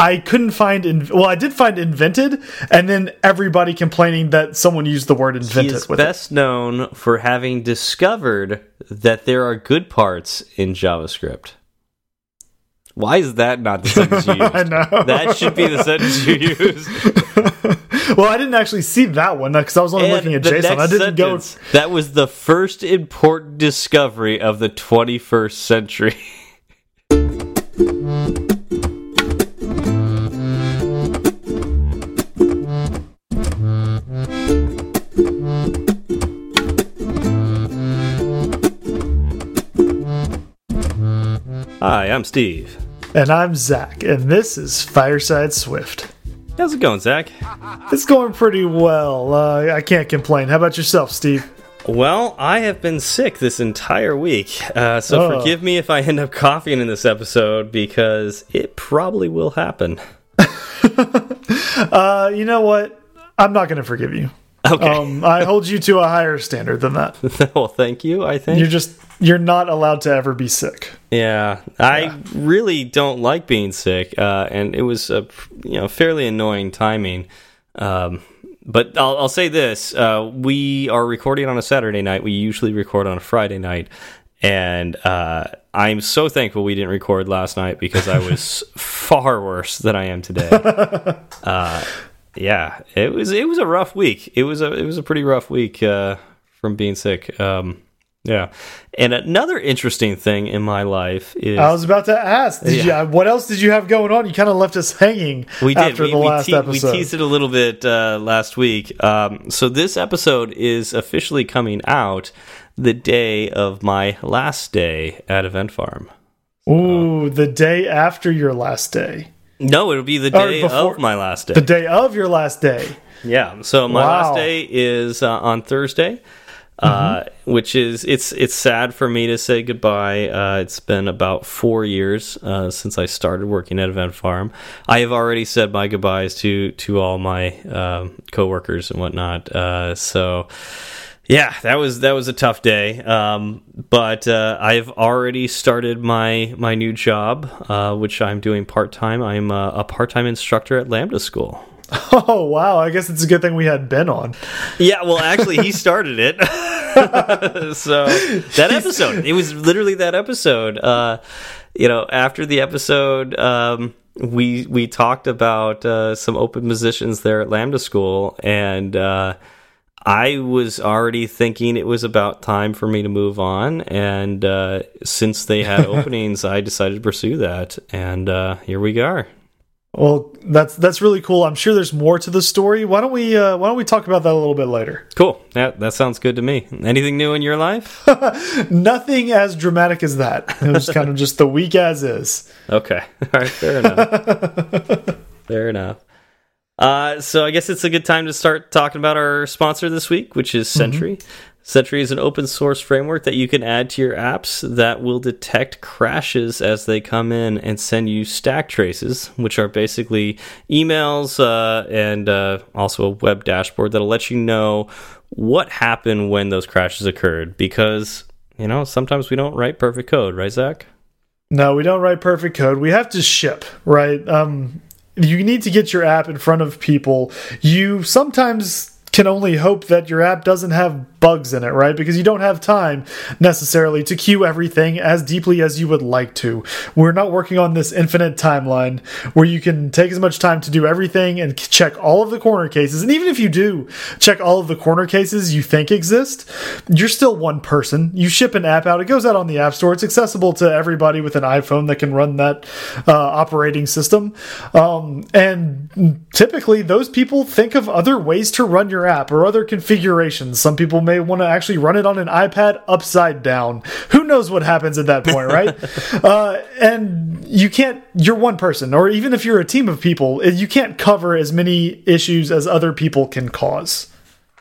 I couldn't find in well, I did find invented, and then everybody complaining that someone used the word invented. He is with best known for having discovered that there are good parts in JavaScript. Why is that not the sentence you used? I know. That should be the sentence you use. well, I didn't actually see that one because I was only looking at JSON. I didn't sentence, That was the first important discovery of the 21st century. Hi, I'm Steve. and I'm Zach, and this is Fireside Swift. How's it going, Zach? It's going pretty well. Uh, I can't complain. How about yourself, Steve? Well, I have been sick this entire week, uh, so Oh. forgive me if I end up coughing in this episode because it probably will happen. Uh, you know what? I'm not going to forgive you. Okay. Um, I hold you to a higher standard than that. well, thank you. I think. You're just you're not allowed to ever be sick. Yeah, I really don't like being sick, uh, and it was a you know fairly annoying timing. Um, but I'll, I'll say this: uh, we are recording on a Saturday night. We usually record on a Friday night, and uh, I'm so thankful we didn't record last night because I was far worse than I am today. uh, yeah, it was it was a rough week. It was a it was a pretty rough week uh, from being sick. Um, yeah, and another interesting thing in my life is I was about to ask, did Yeah. you, what else did you have going on? You kind of left us hanging we did after we, the we last te- we teased it a little bit uh, last week. Um, so this episode is officially coming out the day of my last day at Event Farm. Ooh, the day after your last day. No, it'll be the day before- of my last day. The day of your last day. Yeah. So my Wow. last day is uh, on Thursday, uh, which is it's it's sad for me to say goodbye. Uh, it's been about four years uh, since I started working at Event Farm. I have already said my goodbyes to to all my um, coworkers and whatnot. Uh, so. Yeah, that was that was a tough day, um, but uh, I've already started my my new job, uh, which I'm doing part time. I'm uh, a part time instructor at Lambda School. Oh wow! I guess it's a good thing we had Ben on. Yeah, well, actually, he started it. so that episode, it was literally that episode. Uh, you know, after the episode, um, we we talked about uh, some open positions there at Lambda School, and uh, I was already thinking it was about time for me to move on. And uh, since they had openings, I decided to pursue that, and uh, here we are. Well, that's that's really cool. I'm sure there's more to the story. Why don't we uh, Why don't we talk about that a little bit later? Cool. That that sounds good to me. Anything new in your life? Nothing as dramatic as that. It was kind of just the week as is. Okay. All right. Fair enough. fair enough. Uh, so I guess it's a good time to start talking about our sponsor this week, which is Sentry. Sentry is an open source framework that you can add to your apps that will detect crashes as they come in and send you stack traces, which are basically emails uh, and uh, also a web dashboard that'll let you know what happened when those crashes occurred. Because, you know, sometimes we don't write perfect code, right, Zach? No, we don't write perfect code. We have to ship, right? Um, you need to get your app in front of people. You sometimes can only hope that your app doesn't have bugs in it, right? Because you don't have time necessarily to queue everything as deeply as you would like to. We're not working on this infinite timeline where you can take as much time to do everything and check all of the corner cases. And even if you do check all of the corner cases you think exist, you're still one person. You ship an app out, it goes out on the App Store. It's accessible to everybody with an iPhone that can run that uh, operating system. Um, and typically, those people think of other ways to run your app or other configurations. Some people may want to actually run it on an iPad upside down. Who knows what happens at that point, right? uh, and you can't, you're one person, or even if you're a team of people, you can't cover as many issues as other people can cause.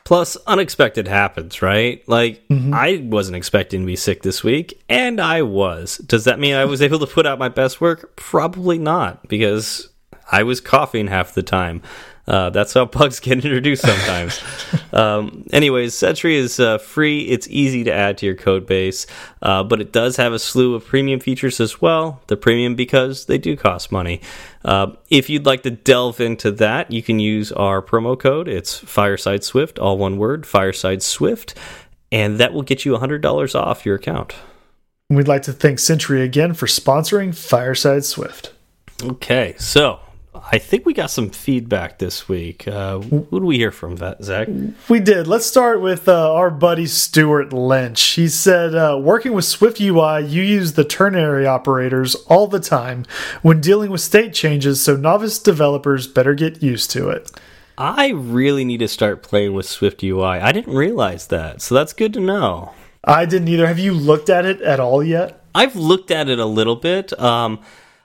Plus, unexpected happens, right? Like, I wasn't expecting to be sick this week, and I was. Does that mean I was able to put out my best work? Probably not, because I was coughing half the time. Uh, that's how bugs get introduced sometimes. um, anyways, Sentry is uh, free. It's easy to add to your code base, uh, but it does have a slew of premium features as well. The premium because they do cost money. Uh, if you'd like to delve into that, you can use our promo code. It's Fireside Swift, all one word, Fireside Swift, and that will get you $100 off your account. We'd like to thank Sentry again for sponsoring Fireside Swift. Okay, so I think we got some feedback this week. Uh, who do we hear from, that, Zach? We did. Let's start with uh, our buddy Stewart Lynch. He said, uh, working with Swift UI, you use the ternary operators all the time when dealing with state changes, so novice developers better get used to it. I really need to start playing with Swift UI. I didn't realize that, so that's good to know. I didn't either. Have you looked at it at all yet? I've looked at it a little bit. Um,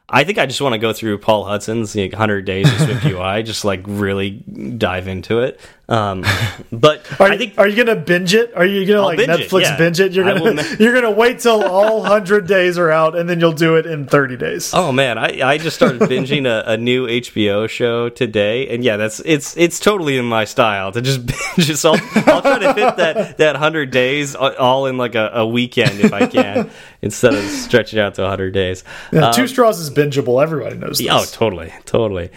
I think I just want to go through Paul Hudson's like, 100 Days of Swift UI, just like really dive into it. Um, but are I think are you gonna binge it? Are you gonna I'll like binge Netflix it, yeah. binge it? You're gonna you're gonna wait till all hundred days are out, and then you'll do it in 30 days. Oh man, I, I just started binging a, a new HBO show today, and yeah, that's it's it's totally in my style to just binge. it. So I'll, I'll try to fit that that hundred days all in like a, a weekend if I can, instead of stretching out to hundred days. Yeah, two straws is bingeable. Everybody knows this. Oh, totally, totally.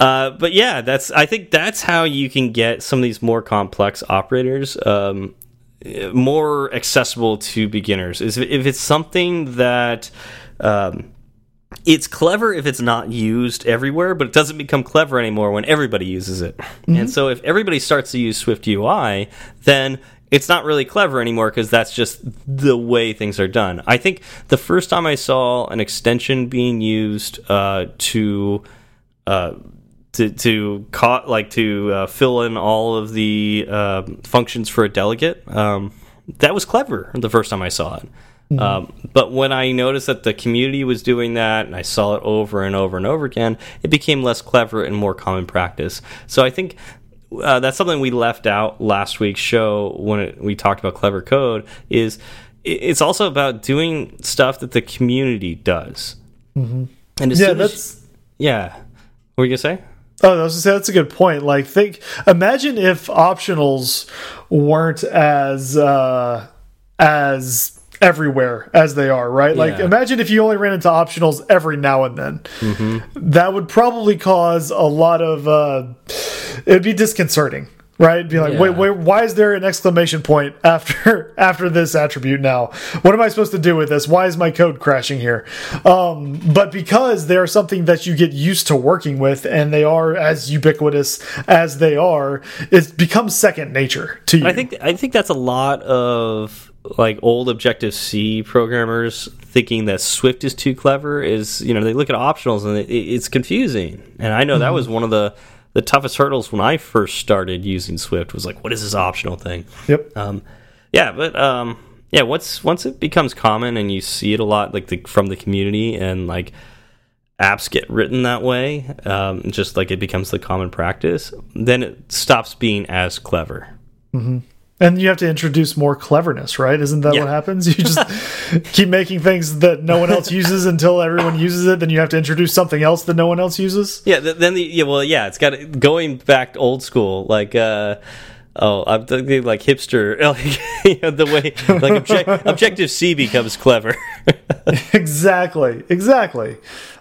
Uh, but yeah, that's I think that's how you can get some of these more complex operators um, more accessible to beginners. Is if it's something that um, it's clever if it's not used everywhere, but it doesn't become clever anymore when everybody uses it. Mm -hmm. And so if everybody starts to use Swift UI, then it's not really clever anymore because that's just the way things are done. I think the first time I saw an extension being used uh, to uh, to to like to uh, fill in all of the uh, functions for a delegate. Um, that was clever the first time I saw it. Mm -hmm. um, but when I noticed that the community was doing that, and I saw it over and over and over again, it became less clever and more common practice. So I think uh, that's something we left out last week's show when it, we talked about clever code. Is it's also about doing stuff that the community does. Mm -hmm. And yeah, that's yeah. What were you gonna say? Oh, I was gonna say that's a good point. Like, think, imagine if optionals weren't as uh, as everywhere as they are, right? Like, imagine if you only ran into optionals every now and then. Mm-hmm. That would probably cause a lot of. Uh, it'd be disconcerting, right? Be like, Yeah. wait, wait, why is there an exclamation point after after this attribute now? What am I supposed to do with this? Why is my code crashing here? Um, but because they are something that you get used to working with, and they are as ubiquitous as they are, it becomes second nature to you. I think I think that's a lot of like old Objective C programmers thinking that Swift is too clever. Is you know they look at optionals and it, it's confusing. And I know that was one of the the toughest hurdles when I first started using Swift was like, what is this optional thing? Yep. Um, yeah, but um, yeah, once once it becomes common and you see it a lot, like the, from the community and like apps get written that way, um, just like it becomes the common practice, then it stops being as clever. And you have to introduce more cleverness, right? Isn't that Yeah. what happens? You just keep making things that no one else uses until everyone uses it. Then you have to introduce something else that no one else uses. Yeah, then the yeah, well, yeah, it's got going back old school, like uh, oh, I'm thinking like hipster, like you know, the way like object, Objective C becomes clever. exactly, exactly.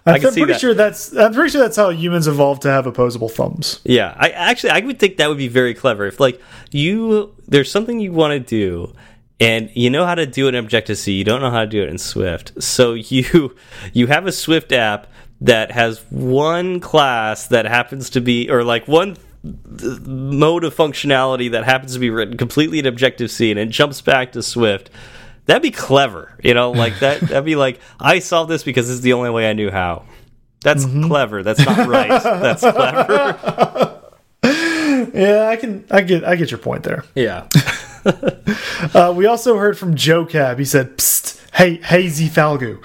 I'm pretty that. sure that's. I'm pretty sure that's how humans evolved to have opposable thumbs. yeah, I actually I would think that would be very clever if like you there's something you want to do. And you know how to do it in Objective C, you don't know how to do it in Swift. So you you have a Swift app that has one class that happens to be or like one mode of functionality that happens to be written completely in Objective C and it jumps back to Swift. That'd be clever, you know, like that. That'd be like I solved this because this is the only way I knew how. That's clever. That's not right. That's clever. Yeah, I can. I get. I get your point there. Yeah. Uh, we also heard from Joe Cab. He said, Psst, "Hey, hazy Falgu."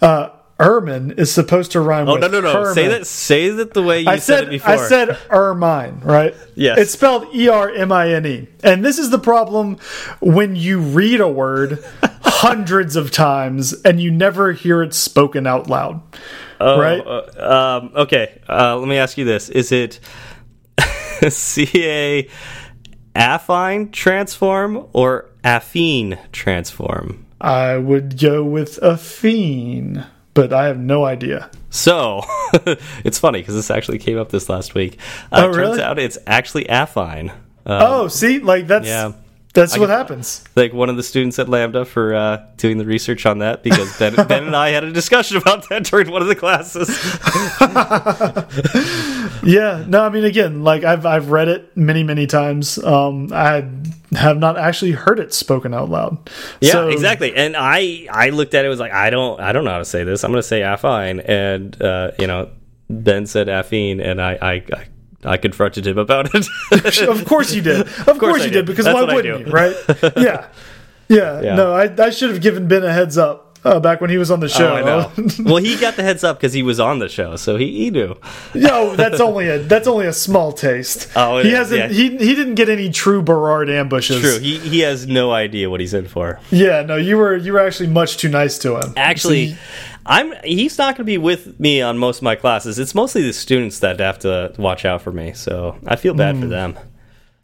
Uh, Ermine is supposed to rhyme. Oh with Oh, no no no! Herman. Say that. Say that the way you I said, said, it before. I said ermine, right? Yes. It's spelled E R M I N E. And this is the problem when you read a word hundreds of times and you never hear it spoken out loud. Oh, right? uh, um, okay. Uh, let me ask you this: Is it CA affine transform or affine transform? I would go with affine, but I have no idea. So it's funny because this actually came up this last week. Uh, Oh, Turns out it's actually affine. Um, oh, see, like that's yeah. That's what could- happens. like one of the students at Lambda for uh, doing the research on that because Ben, ben and I had a discussion about that during one of the classes. Yeah, no, I mean, again, like I've I've read it many many times. Um, I have not actually heard it spoken out loud. Yeah, So- exactly. And I I looked at it was like I don't I don't know how to say this. I'm going to say affine, and uh, you know Ben said affine, and I I. I I confronted him about it. of course you did. Of, course, I you did. Because That's why wouldn't you, right? Yeah. yeah, Yeah. No, I I should have given Ben a heads up uh, back when he was on the show. Oh, I know. well, he got the heads up because he was on the show, so he, he knew. Yo, that's only a that's only a small taste. Oh, he is, hasn't yeah. he he didn't get any true Berard ambushes. True, he he has no idea what he's in for. Yeah, no, you were you were actually much too nice to him. Actually, I'm he's not going to be with me on most of my classes. It's mostly the students that have to watch out for me, so I feel bad Hmm. for them.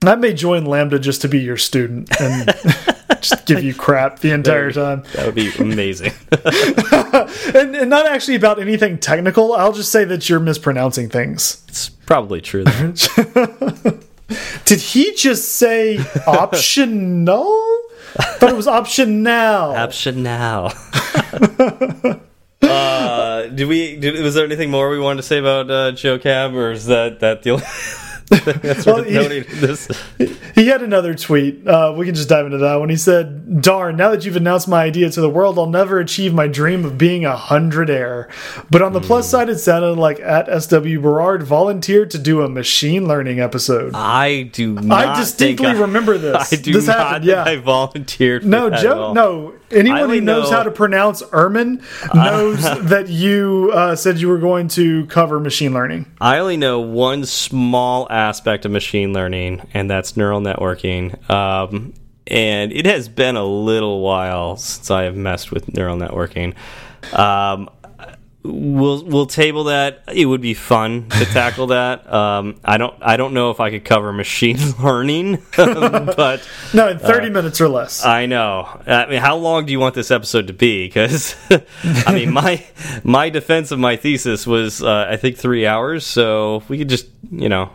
I may join Lambda just to be your student and just give you crap the entire time. That would be amazing. And, and not actually about anything technical. I'll just say that you're mispronouncing things. it's probably true. Though. Did he just say optional? Thought it was optional. Option now. uh, did we? Did, was there anything more we wanted to say about uh, Joe Cab, or is that that the only? That's Well, he- this. He had another tweet. Uh, we can just dive into that one. He said, "Darn! Now that you've announced my idea to the world, I'll never achieve my dream of being a hundred air." But on the plus side, it sounded like at SW Berard volunteered to do a machine learning episode. I do not. I distinctly I- remember this. I do this not happened. Yeah. I volunteered. For No, all. No, anyone who knows know- how to pronounce Ermin knows that you uh, said you were going to cover machine learning. I only know one small aspect of machine learning, and that's neural networking. Um, and it has been a little while since I have messed with neural networking. Um, we'll we'll table that. It would be fun to tackle that. Um, I don't I don't know if I could cover machine learning, but No, in thirty minutes or less. I know. I mean, how long do you want this episode to be? Because I mean, my my defense of my thesis was uh, I think three hours. So we could just you know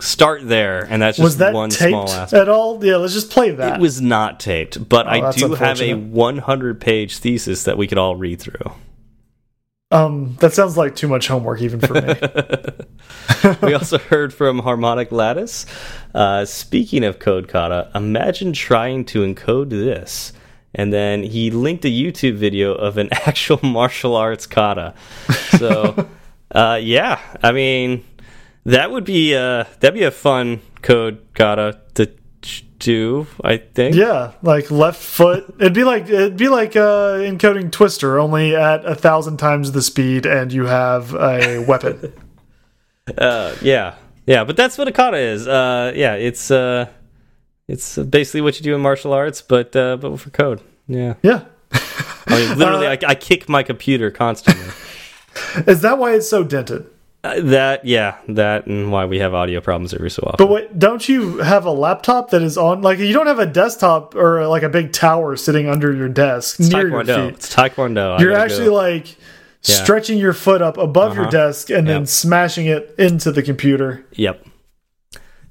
start there, and that's just was that one small aspect. at all? Yeah, let's just play that. It was not taped, but I Oh, that's do have a 100 page thesis that we could all read through. Um, that sounds like too much homework even for me. we also heard from Harmonic Lattice. Uh, speaking of code kata, imagine trying to encode this. And then he linked a YouTube video of an actual martial arts kata. So, uh, yeah, I mean, that would be uh, that'd be a fun code kata to do. I think. yeah, like left foot. It'd be like it'd be like uh, encoding Twister, only at a thousand times the speed, and you have a weapon. Uh, yeah, yeah, but that's what a kata is. Uh, yeah, it's uh, it's basically what you do in martial arts, but uh, but for code. Yeah, yeah. I mean, literally, I, I kick my computer constantly. Is that why it's so dented? Uh, that, yeah, that, and why we have audio problems every so often. But wait, don't you have a laptop that is on? Like, you don't have a desktop or like a big tower sitting under your desk it's near your taekwondo. feet. It's taekwondo. You're actually go. like Yeah. stretching your foot up above your Uh-huh. desk and then smashing it into the computer. yep,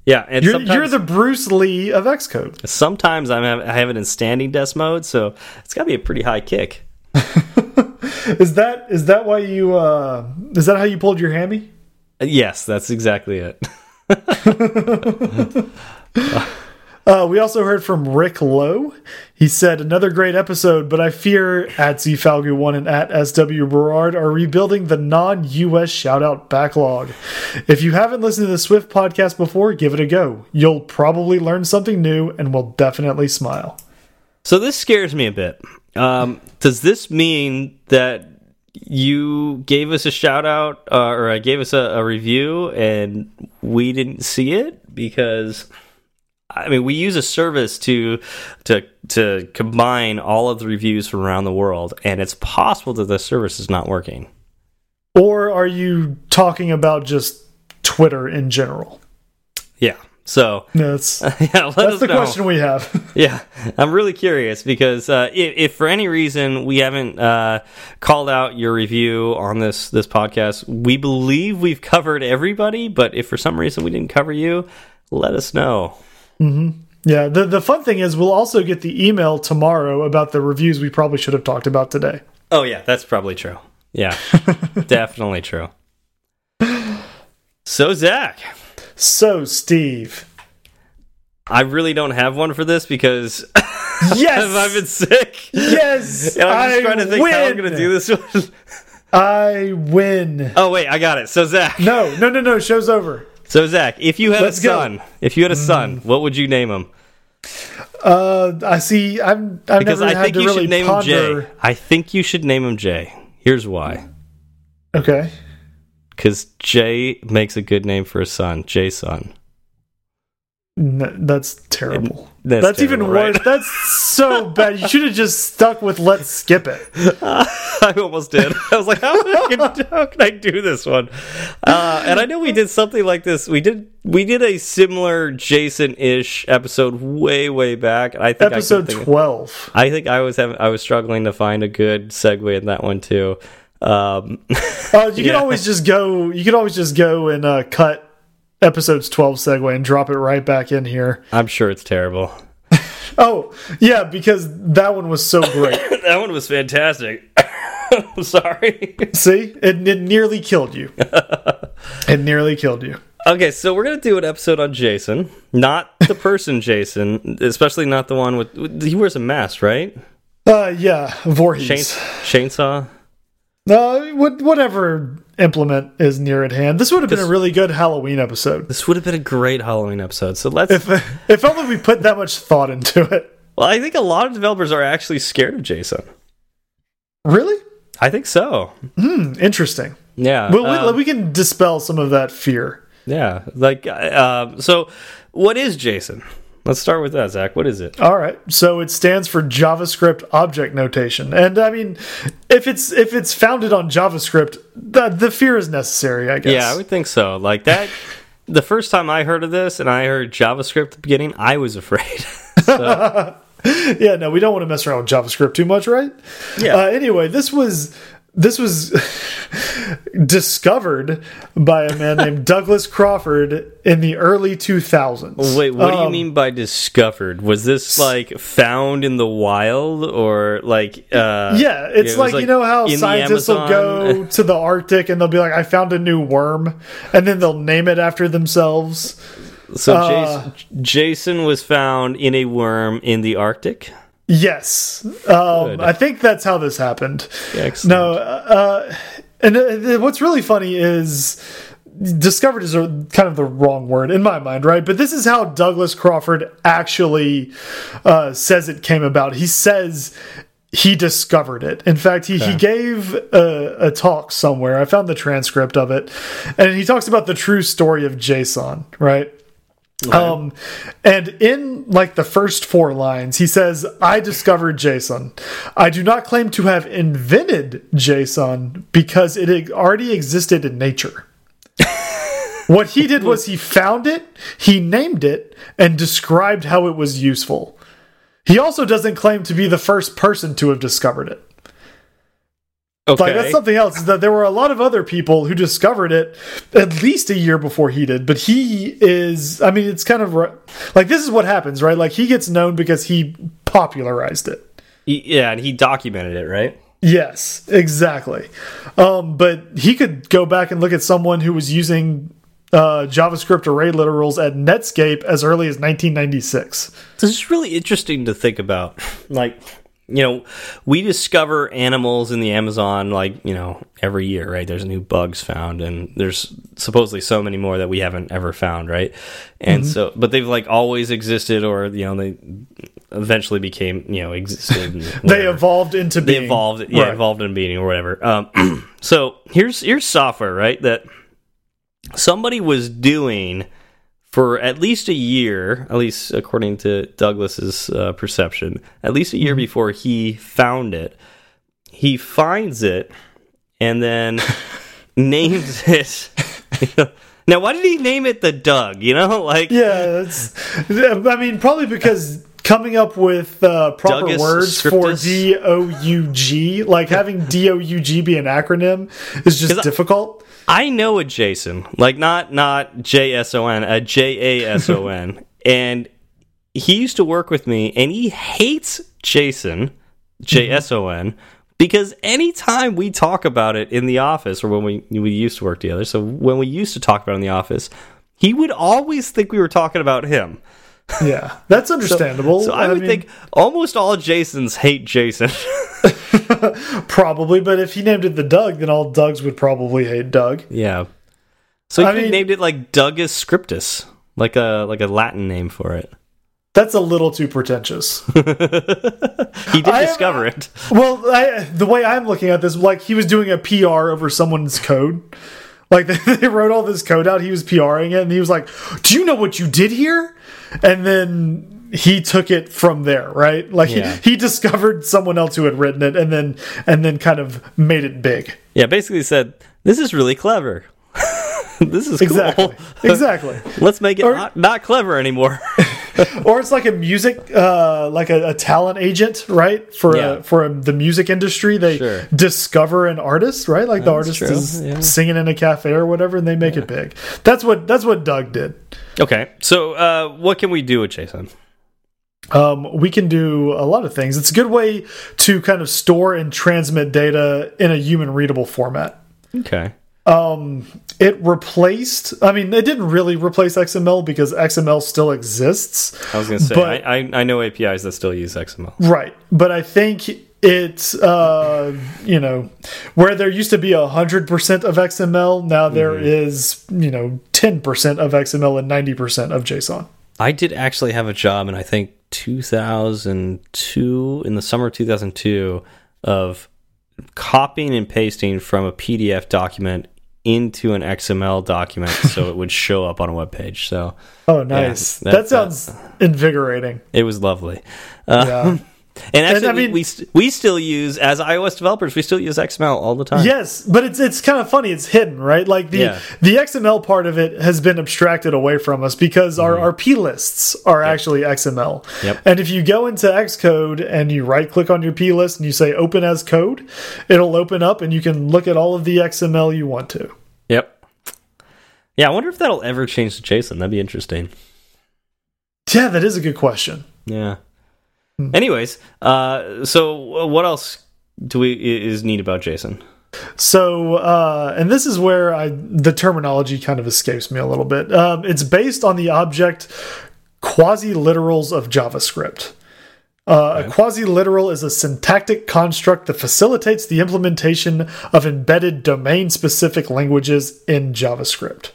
yeah, and You're, sometimes, you're the Bruce Lee of Xcode. sometimes I'm I have it in standing desk mode, so it's got to be a pretty high kick. Is that is that why you uh is that how you pulled your hammy? Yes, that's exactly it. Uh, we also heard from Rick Lowe. He said, Another great episode, but I fear at ZFalgu1 and at SW Berard are rebuilding the non US shoutout backlog. If you haven't listened to the Swift podcast before, give it a go. You'll probably learn something new and will definitely smile. So this scares me a bit. Um, does this mean that you gave us a shout out uh, or I gave us a, a review and we didn't see it because I mean we use a service to to to combine all of the reviews from around the world and it's possible that the service is not working. or are you talking about just Twitter in general? Yeah. So yeah, that's yeah, that's the know. question we have. yeah, I'm really curious because uh, if, if, for any reason we haven't uh, called out your review on this this podcast, we believe we've covered everybody. But if for some reason we didn't cover you, let us know. Mm -hmm. Yeah. The the fun thing is we'll also get the email tomorrow about the reviews we probably should have talked about today. Oh yeah, that's probably true. Yeah, definitely true. So Zach. So Steve. I really don't have one for this because yes, I've been sick. Yes, and I'm just I trying to think win. how I'm going to do this one. I win. Oh wait, I got it. So Zach. No, no, no, no. Show's over. So Zach, if you had Let's a son, go. if you had a son, mm. what would you name him? Uh, I see. I'm. I've because never I think to you really should name ponder... him Jay. I think you should name him Jay. Here's why. Okay. Because Jay makes a good name for a son, Jason. that's terrible. That's, that's terrible, even worse. Right? That's so bad. You should have just stuck with "Let's skip it." I almost did. I was like, "How, can, how can I do this one?" Uh, and I know we did something like this. We did we did a similar Jason-ish episode way way back. I think episode I twelve. I think I was having I was struggling to find a good segue in that one too. Um, uh, you yeah. can always just go. You can always just go and uh, cut episodes twelve segue and drop it right back in here. I'm sure it's terrible. oh yeah, because that one was so great. that one was fantastic. Sorry. See, it, it nearly killed you. it nearly killed you. Okay, so we're gonna do an episode on JSON, not the person Jason, especially not the one with he wears a mask, right? Uh, yeah, Voorhees. Chain, chainsaw. Uh, whatever implement is near at hand. This would have been a really good Halloween episode. This would have been a great Halloween episode. So let's. If, if only we put that much thought into it. Well, I think a lot of developers are actually scared of JSON. Really? I think so. Hmm. Interesting. Yeah. Well, um, we, we, can dispel some of that fear. Yeah. Like, uh, so what is JSON? Let's start with that, Zach. What is it? All right. So it stands for JavaScript Object Notation, and I mean, if it's if it's founded on JavaScript, the the fear is necessary. I guess. Yeah, I would think so. Like that. the first time I heard of this, and I heard JavaScript at the beginning, I was afraid. yeah, no, we don't want to mess around with JavaScript too much, right? Yeah. Uh, anyway, this was this was discovered by a man named Douglas Crockford in the early 2000s. Wait, what um, do you um, mean by discovered? Was this like found in the wild or like uh Yeah, it's like, like, you know how scientists will go to the Arctic and they'll be like I found a new worm and then they'll name it after themselves. So uh, JSON, JSON was found in a worm in the Arctic? Yes, um, I think that's how this happened. Excellent. No, uh, and uh, what's really funny is discovered is a, kind of the wrong word in my mind, right? But this is how Douglas Crockford actually uh, says it came about. He says he discovered it. In fact, he, okay. he gave a, a, talk somewhere. I found the transcript of it, and he talks about the true story of JSON, right? Right. Um, and in like the first four lines, he says, I discovered JSON. I do not claim to have invented JSON because it already existed in nature. what he did was he found it, he named it, and described how it was useful. He also doesn't claim to be the first person to have discovered it. Okay. Like that's something else. Is that there were a lot of other people who discovered it at least a year before he did, but he is. I mean, it's kind of like this is what happens, right? Like he gets known because he popularized it. Yeah, and he documented it, right? Yes, exactly. Um, but he could go back and look at someone who was using uh, JavaScript array literals at Netscape as early as 1996. This is really interesting to think about. Like you know, we discover animals in the Amazon like, you know, every year, right? There's new bugs found and there's supposedly so many more that we haven't ever found, right? And mm -hmm. so but they've like always existed or you know, they eventually became, you know, existed They evolved into being. They evolved yeah, right. evolved into being or whatever. Um so here's here's software, right? That somebody was doing for at least a year, at least according to Douglas's uh, perception, at least a year mm -hmm. before he found it, he finds it, and then names it. now, why did he name it the Doug? You know, like yeah, that's. I mean, probably because coming up with uh, proper words for scriptus. D O U G, like having D O U G be an acronym, is just I- difficult. I know a Jason, like not not J S O N, a J A S O N, and he used to work with me, and he hates JSON, J S O N, because anytime we talk about it in the office, or when we we used to work together, so when we used to talk about it in the office, he would always think we were talking about him. Yeah, that's understandable. So I would mean, think almost all Jasons hate JSON. probably, but if he named it the Doug, then all Dougs would probably hate Doug. yeah. So he I mean- named it like Dougus Scriptus, like a like a Latin name for it. That's a little too pretentious. He did I- discover it. well, I, the way I'm looking at this, like he was doing a PR over someone's code. Like they, they wrote all this code out, he was PRing it, and he was like, "Do you know what you did here?" And then he took it from there, right? Like Yeah. he, he discovered someone else who had written it, and then and then kind of made it big. Yeah, basically said, "This is really clever. this is Exactly, exactly. Let's make it Or- not, not clever anymore." or it's like a music uh like a, a talent agent right? For Yeah. uh, for the music industry they Sure. discover an artist right? Like the That's artist true, is yeah. singing in a cafe or whatever and they make it big. That's what that's what doug did. Okay, so uh, what can we do with JSON? um we can do a lot of things. It's a good way to kind of store and transmit data in a human readable format. Okay, um it replaced i mean it didn't really replace xml because xml still exists I was gonna say But- I, I I know APIs that still use XML. Right, but I think it's uh, you know where there used to be a hundred percent of XML, now there is you know ten percent of XML and ninety percent of JSON. I did actually have a job in I think 2002 in the summer of 2002 of copying and pasting from a PDF document into an XML document so it would show up on a web page. So Oh, nice. that- that, sounds invigorating. it was lovely. Uh, Yeah. And actually, I we, mean- we st- we still use as iOS developers, we still use XML all the time. yes, but it's it's kind of funny. It's hidden, right? Like the Yeah. the XML part of it has been abstracted away from us because our our p lists are actually XML. Mm-hmm. Yep. And if you go into Xcode and you right click on your p list and you say open as code, it'll open up and you can look at all of the XML you want to. Yep. Yeah, I wonder if that'll ever change to JSON. That'd be interesting. Yeah, that is a good question. Yeah. Anyways, uh, so what else do we is neat about JSON? So, uh, and this is where I the terminology kind of escapes me a little bit. Um, it's based on the object quasi literals of JavaScript. Uh, A quasi literal is a syntactic construct that facilitates the implementation of embedded domain specific languages in JavaScript.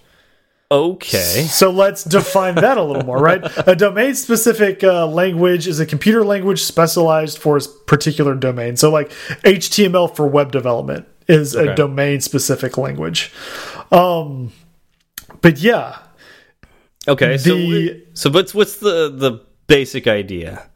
Okay. So let's define that a little more, right? A domain specific uh, language is a computer language specialized for a particular domain. So, like HTML for web development is Okay. a domain specific language. Um, but yeah, Okay. So The- we- so what's what's the the basic idea?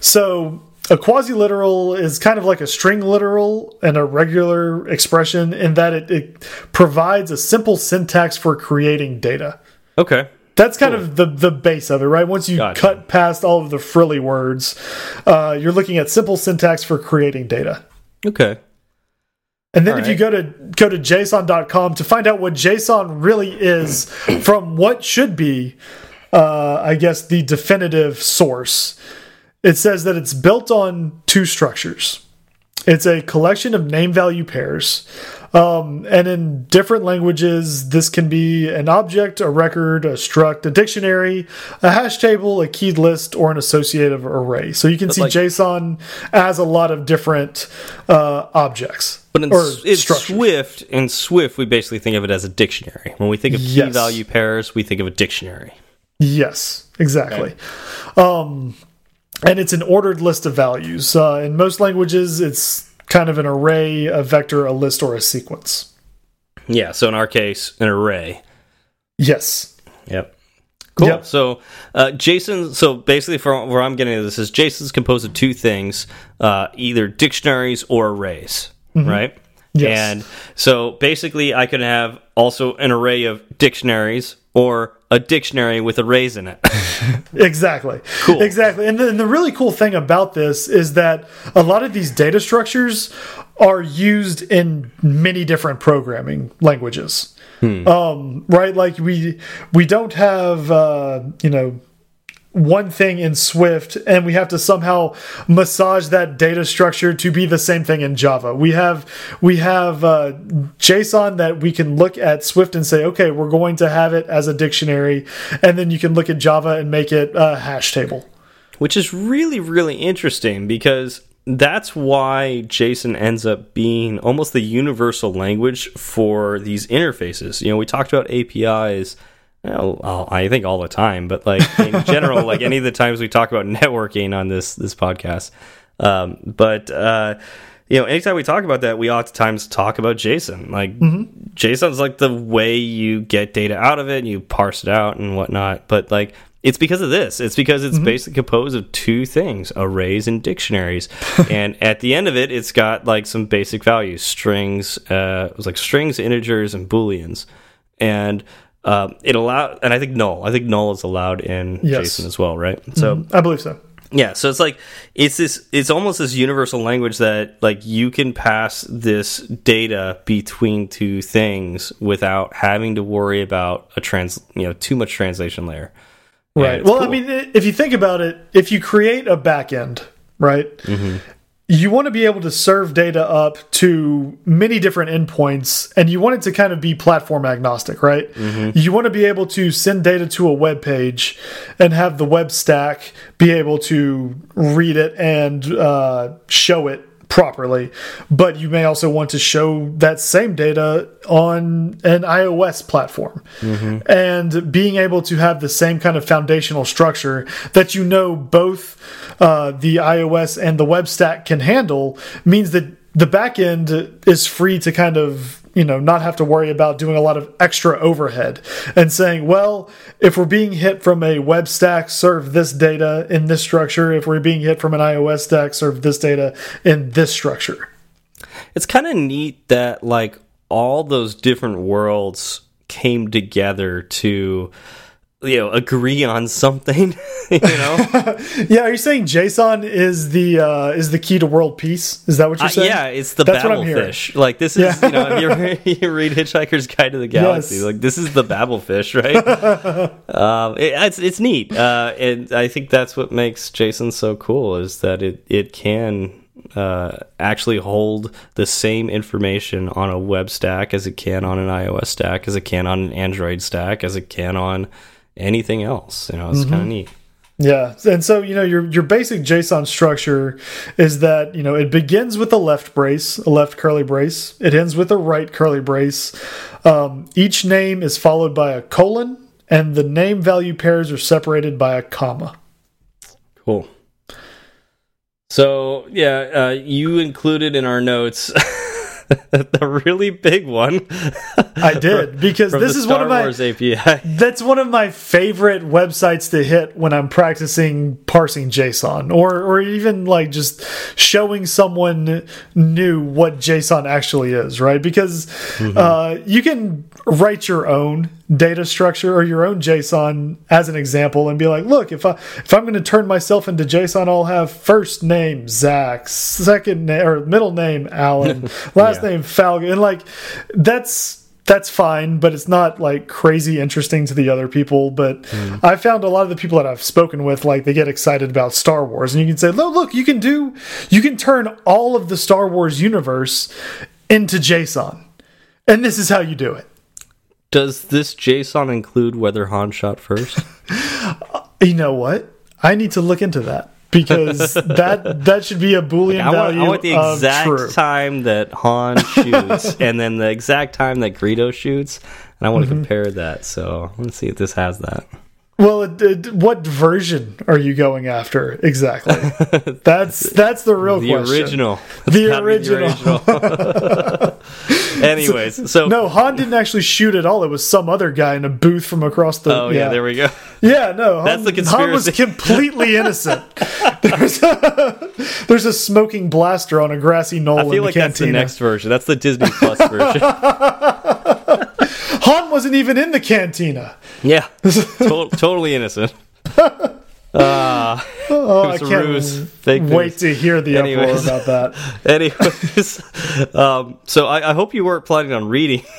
so a quasi literal is kind of like a string literal and a regular expression in that it, it provides a simple syntax for creating data. Okay. That's kind of the the base of it, right? Once you Gotcha. cut past all of the frilly words, uh, you're looking at simple syntax for creating data. Okay. And then All if you go to go to json.com to find out what JSON really is from what should be uh, I guess the definitive source, it says that it's built on two structures. It's a collection of name value pairs. Um, and in different languages, this can be an object, a record, a struct, a dictionary, a hash table, a keyed list, or an associative array. So you can see like- JSON as a lot of different uh, objects. But in, in. Swift, in Swift, we basically think of it as a dictionary. When we think of key Yes. value pairs, we think of a dictionary. Yes, exactly. Um, and it's an ordered list of values. Uh, in most languages, it's kind of an array, a vector, a list, or a sequence. Yeah. So in our case, an array. Yes. Yep. Cool. Yep. So, uh, JSON. So basically, from where I'm getting at this is JSON's composed of two things, uh, either dictionaries or arrays, Mm-hmm. right? Yes. And so basically, I could have also an array of dictionaries or a dictionary with arrays in it. Exactly. Cool. Exactly. And the, and the really cool thing about this is that a lot of these data structures are used in many different programming languages. Um, right? Like we we don't have uh, you know one thing in Swift and we have to somehow massage that data structure to be the same thing in Java. We have we have uh, JSON that we can look at Swift and say, okay, we're going to have it as a dictionary, and then you can look at Java and make it a hash table. which is really really interesting because that's why JSON ends up being almost the universal language for these interfaces. You know, we talked about APIs. You know, I think all the time, but like in general, like any of the times we talk about networking on this this podcast. Um, but uh, you know, anytime we talk about that, we oftentimes talk about JSON. Like JSON's like the way you get data out of it, and you parse it out and whatnot. But like it's because of this. It's because it's basically composed of two things: arrays and dictionaries. and at the end of it, it's got like some basic values: strings. Uh, it was like strings, integers, and booleans. And um, it allowed, and I think null. I think null is allowed in Yes. JSON as well, right? So I believe so. yeah, so it's like it's this it's almost this universal language that like you can pass this data between two things without having to worry about a trans you know too much translation layer. Right. Well, I mean, if you think about it, if you create a backend, right, you want to be able to serve data up to many different endpoints, and you want it to kind of be platform agnostic, right? You want to be able to send data to a web page and have the web stack be able to read it and uh, show it properly. But you may also want to show that same data on an iOS platform. And being able to have the same kind of foundational structure that you know both uh, the iOS and the web stack can handle means that the backend is free to kind of you know not have to worry about doing a lot of extra overhead and saying well if we're being hit from a web stack serve this data in this structure. If we're being hit from an ios stack serve this data in this structure. It's kind of neat that like all those different worlds came together to you know agree on something, you know. yeah are you saying json is the uh is the key to world peace is that what you're Uh, saying yeah, it's the That's what I'm hearing. Babelfish. Like this is, Yeah. you know, if you, you read Hitchhiker's Guide to the Galaxy, Yes. like this is the Babelfish, right? um, it, it's it's neat, uh, and I think that's what makes JSON so cool is that it it can uh, actually hold the same information on a web stack as it can on an iOS stack, as it can on an Android stack, as it can on anything else. You know, it's Mm-hmm. kind of neat. Yeah, and so you know your your basic JSON structure is that you know it begins with a left brace, a left curly brace. It ends with a right curly brace. Um, each name is followed by a colon, and the name value pairs are separated by a comma. Cool. So yeah, uh, you included in our notes the really big one. I did because from this is Star one of my Wars API. that's one of my favorite websites to hit when I'm practicing parsing JSON or or even like just showing someone new what JSON actually is, right? Because uh, you can write your own data structure or your own JSON as an example and be like, look, if I if I'm going to turn myself into JSON, I'll have first name Zach, second name or middle name Alan, last Yeah. name Falcon, and like that's that's fine, but it's not like crazy interesting to the other people. But hmm. I found a lot of the people that I've spoken with, like they get excited about Star Wars, and you can say, "Look, look, you can do, you can turn all of the Star Wars universe into JSON, and this is how you do it." Does this JSON include whether Han shot first? You know what? I need to look into that because that that should be a boolean I want, value I want the exact time that Han shoots, and then the exact time that Greedo shoots, and I want to Mm-hmm. compare that. So let's see if this has that. Well, it, it, what version are you going after exactly? that's that's the real question. The question. original. The It's original. Anyways, so no, Han didn't actually shoot at all. It was some other guy in a booth from across the. Oh yeah, there we go. Yeah, no, Han, That's the conspiracy. Han was completely innocent. there's, a, there's a smoking blaster on a grassy knoll I in feel the that's the cantina. next version. That's the Disney Plus version. Han wasn't even in the cantina. Yeah, to totally innocent. Uh, Oh, I can't ruse. Wait news. to hear the Anyways. uproar about that. anyways, um, so I, I hope you weren't planning on reading.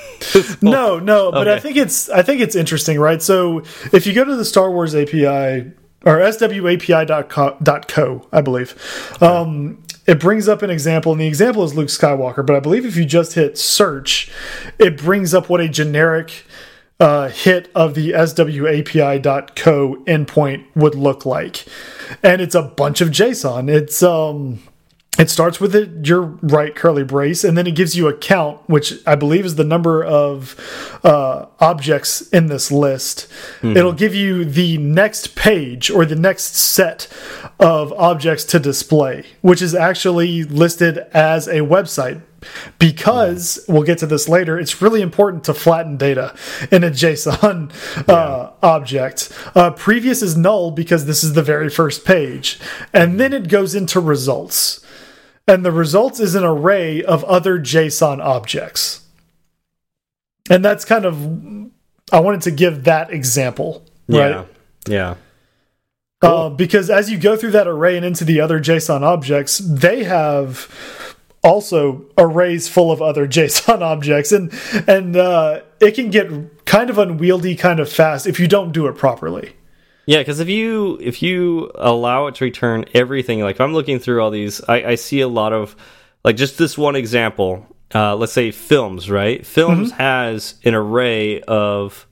No, no, but I think it's I think it's interesting, right? So if you go to the Star Wars API or swapi.co, I believe, um, it brings up an example, and the example is Luke Skywalker. But I believe if you just hit search, it brings up what a generic uh, hit of the swapi.co endpoint would look like, and it's a bunch of JSON. It's um. It starts with it, your right curly brace, and then it gives you a count, which I believe is the number of uh, objects in this list. It'll give you the next page or the next set of objects to display, which is actually listed as a website. Because we'll get to this later, it's really important to flatten data in a JSON uh, object. Uh, previous is null because this is the very first page, and then it goes into results and the results is an array of other JSON objects. And that's kind of I wanted to give that example, right? Yeah, yeah, Uh, because as you go through that array and into the other JSON objects, they have also arrays full of other JSON objects, and and uh, it can get kind of unwieldy, kind of fast if you don't do it properly. Yeah. Because if you if you allow it to return everything, like if I'm looking through all these, I, I see a lot of like just this one example. Uh, let's say films, right? Films Mm-hmm. has an array of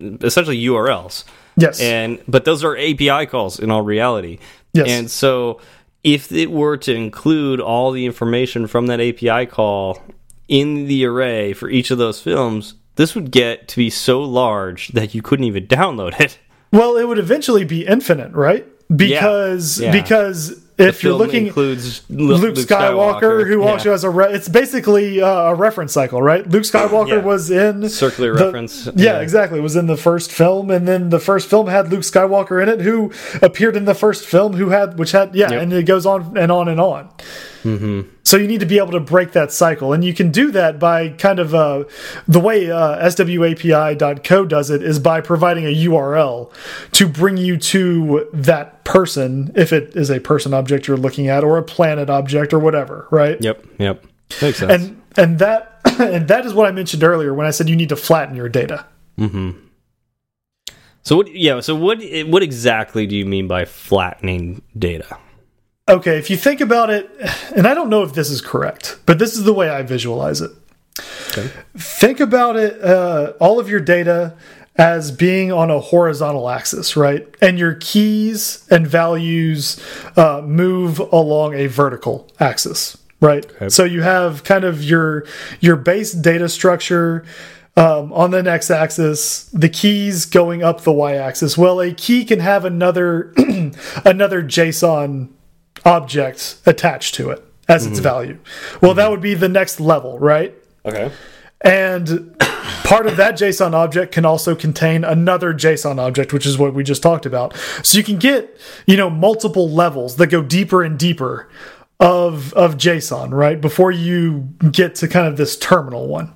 essentially URLs. Yes, and but those are API calls in all reality. Yes. And so if it were to include all the information from that API call in the array for each of those films, this would get to be so large that you couldn't even download it. Well, it would eventually be infinite, right? Because Yeah. because if you're looking includes Luke, Luke, Skywalker, who yeah. also has a re it's basically uh, a reference cycle, right? Luke Skywalker Yeah. was in circular the- reference. Yeah, exactly. It was in the first film, and then the first film had Luke Skywalker in it, who appeared in the first film, who had which had yeah, Yep. and it goes on and on and on. Mm-hmm. So you need to be able to break that cycle, and you can do that by kind of uh, the way uh, SWAPI.co does it is by providing a URL to bring you to that person, if it is a person object you're looking at, or a planet object, or whatever, right? Yep. Yep. Makes sense. And and that and that is what I mentioned earlier when I said you need to flatten your data. so what? Yeah. So what? What exactly do you mean by flattening data? Okay, if you think about it, and I don't know if this is correct, but this is the way I visualize it. Okay. Think about it, uh, all of your data as being on a horizontal axis, right? And your keys and values uh, move along a vertical axis, right? So you have kind of your your base data structure. Um, on the next axis, the keys going up the y-axis. Well, a key can have another another JSON object attached to it as its value. Well, that would be the next level, right? Okay. And part of that JSON object can also contain another JSON object, which is what we just talked about. So you can get, you know, multiple levels that go deeper and deeper of of JSON, right? Before you get to kind of this terminal one.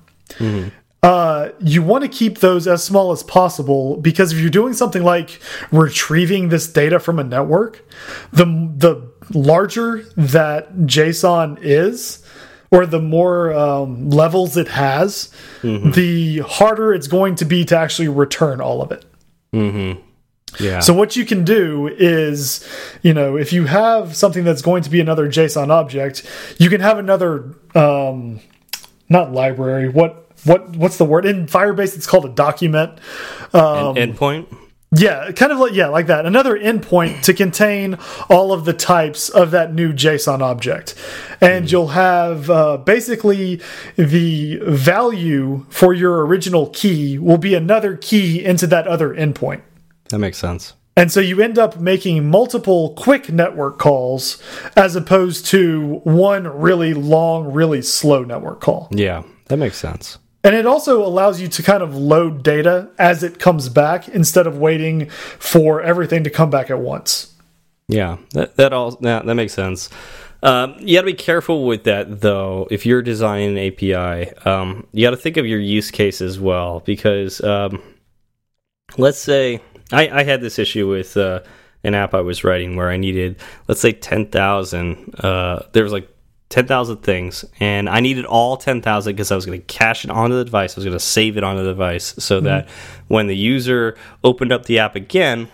Uh, you want to keep those as small as possible because if you're doing something like retrieving this data from a network, the the larger that JSON is, or the more um, levels it has, the harder it's going to be to actually return all of it. Yeah. So what you can do is, you know, if you have something that's going to be another JSON object, you can have another, um, not library. What what what's the word in Firebase? It's called a document. Um, An endpoint. Yeah, kind of like yeah, like that. Another endpoint to contain all of the types of that new JSON object, and you'll have uh, basically the value for your original key will be another key into that other endpoint. That makes sense. And so you end up making multiple quick network calls as opposed to one really long, really slow network call. Yeah. that makes sense. And it also allows you to kind of load data as it comes back instead of waiting for everything to come back at once. Yeah, that that all that, makes sense. Um, you got to be careful with that, though. If you're designing an API, um, you got to think of your use case as well. Because um, let's say I, I, had this issue with uh, an app I was writing where I needed, let's say, ten thousand. Uh, there was like 10,000 things, and I needed all 10,000 because I was going to cache it onto the device. I was going to save it onto the device so mm -hmm. that when the user opened up the app again,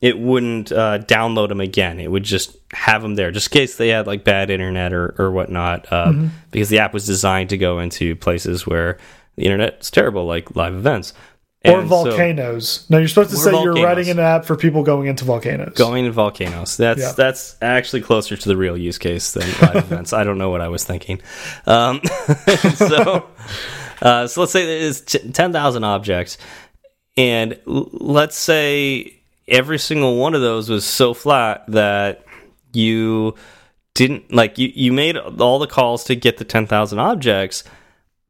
it wouldn't uh, download them again. It would just have them there, just in case they had like bad internet or, or whatnot, uh, mm -hmm. because the app was designed to go into places where the internet is terrible, like live events. And or volcanoes. So, no, you're supposed to say volcanoes. you're writing an app for people going into volcanoes. Going into volcanoes. That's yeah. that's actually closer to the real use case than live events. I don't know what I was thinking. Um, so, uh, so let's say it's ten thousand objects, and let's say every single one of those was so flat that you didn't like you you made all the calls to get the 10,000 objects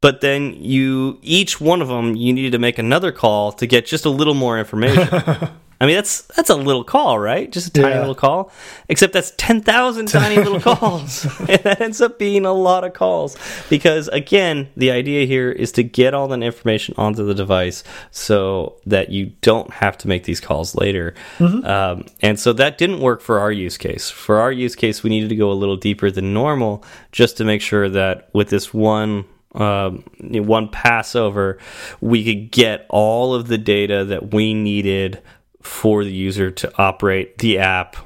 but then you each one of them you needed to make another call to get just a little more information I mean, that's that's a little call, right? Just a tiny yeah. little call. Except that's ten thousand tiny little calls, and that ends up being a lot of calls. Because again, the idea here is to get all that information onto the device so that you don't have to make these calls later. Mm -hmm. um, and so that didn't work for our use case. For our use case, we needed to go a little deeper than normal just to make sure that with this one um, one Passover, we could get all of the data that we needed for the user to operate the app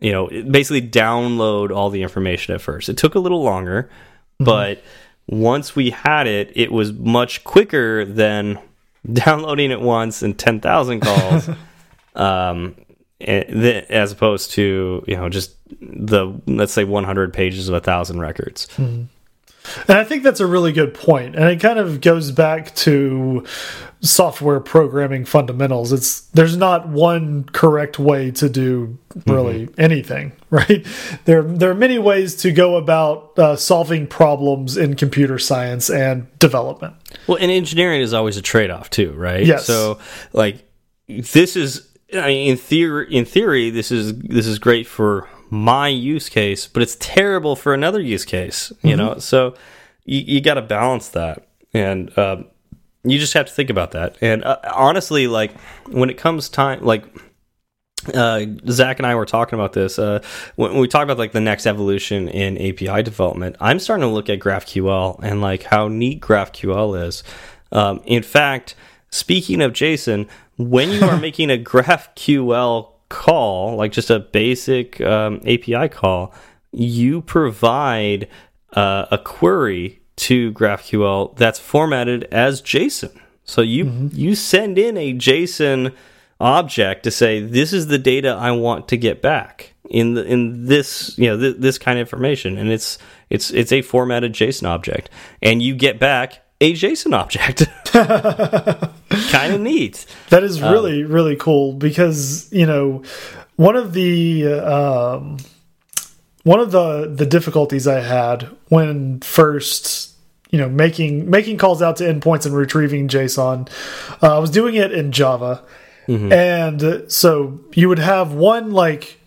you know basically download all the information at first it took a little longer mm -hmm. but once we had it it was much quicker than downloading it once and 10,000 calls um, as opposed to you know just the let's say 100 pages of a thousand records mm -hmm. And I think that's a really good point. And it kind of goes back to software programming fundamentals. It's there's not one correct way to do really mm -hmm. anything, right? There there are many ways to go about uh, solving problems in computer science and development. Well, and engineering is always a trade-off too, right? Yes. So like this is I mean, in theory in theory this is this is great for my use case, but it's terrible for another use case. You mm -hmm. know, so you, you got to balance that, and uh, you just have to think about that. And uh, honestly, like when it comes time, like uh, Zach and I were talking about this uh, when we talk about like the next evolution in API development. I'm starting to look at GraphQL and like how neat GraphQL is. Um, in fact, speaking of JSON, when you are making a GraphQL call, like just a basic um, API call, you provide uh, a query to GraphQL that's formatted as JSON. So you mm -hmm. you send in a JSON object to say this is the data I want to get back in the, in this you know th this kind of information, and it's it's it's a formatted JSON object, and you get back a JSON object. kind of neat. That is um, really um, really cool because you know one of the um, one of the the difficulties I had when first you know making making calls out to endpoints and retrieving JSON, uh, I was doing it in Java, mm -hmm. and so you would have one like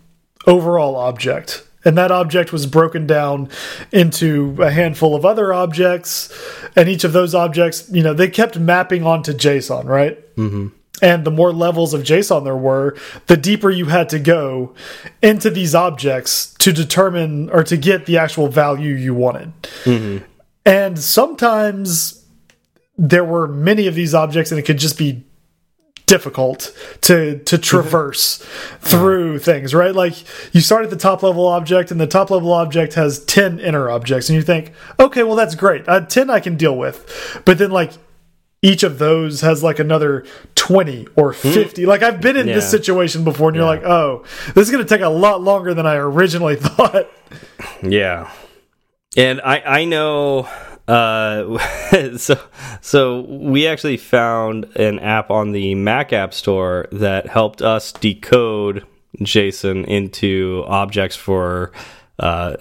overall object and that object was broken down into a handful of other objects and each of those objects you know they kept mapping onto json right mm -hmm. and the more levels of json there were the deeper you had to go into these objects to determine or to get the actual value you wanted mm -hmm. and sometimes there were many of these objects and it could just be difficult to to mm-hmm. traverse through things right? Like you start at the top level object and the top level object has 10 inner objects and you think okay well that's great. Uh, 10 i can deal with. But then like each of those has like another 20 or hmm. 50 like i've been in yeah. this situation before and you're like oh this is going to take a lot longer than i originally thought. Yeah. And i i know uh, so so we actually found an app on the Mac App Store that helped us decode JSON into objects for uh,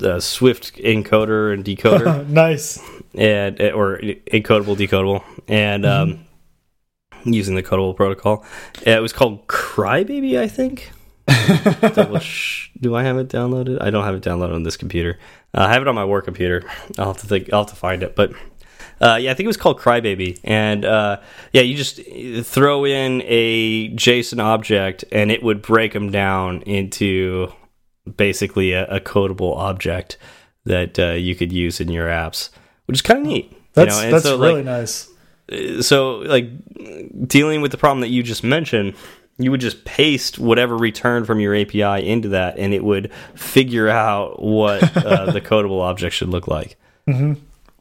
a Swift encoder and decoder, nice, and or encodable decodable, and Mm-hmm. um, using the codable protocol. It was called Crybaby, I think. Do I have it downloaded? I don't have it downloaded on this computer. Uh, I have it on my work computer. I'll have to think. I'll have to find it, but. Uh, yeah, I think it was called Crybaby, and uh, yeah, you just throw in a JSON object, and it would break them down into basically a, a codable object that uh, you could use in your apps, which is kind of neat. that's you know? that's so, really like, nice. so like dealing with the problem that you just mentioned you would just paste whatever return from your api into that and it would figure out what uh, the codable object should look like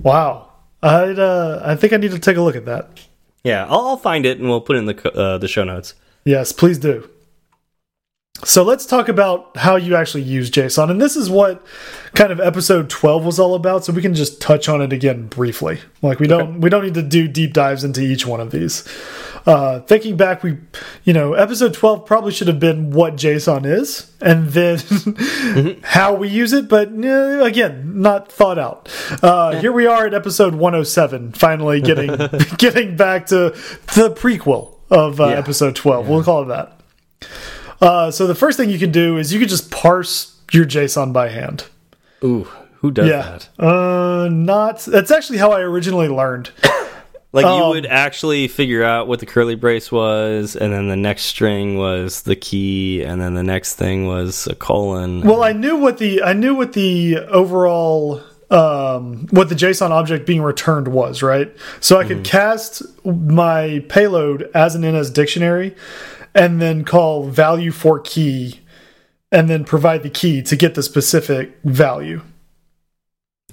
Wow, I'd uh, I think I need to take a look at that. yeah i'll, I'll find it and we'll put it in the uh, the show notes Yes, please do. So let's talk about how you actually use JSON. And this is what kind of episode 12 was all about, so we can just touch on it again briefly. Like we don't we don't need to do deep dives into each one of these. Uh thinking back we you know, episode 12 probably should have been what JSON is and then how we use it, but eh, again, not thought out. Uh here we are at episode 107 finally getting getting back to the prequel of uh, Yeah. episode 12. We'll call it that. Uh, so the first thing you can do is you can just parse your JSON by hand. ooh who does Yeah. that Uh, not. That's actually how I originally learned. like you Um, would actually figure out what the curly brace was and then the next string was the key and then the next thing was a colon Well, I knew what the I knew what the overall um, what the JSON object being returned was, right? So I could cast my payload as an NS dictionary, and then call value for key, and then provide the key to get the specific value.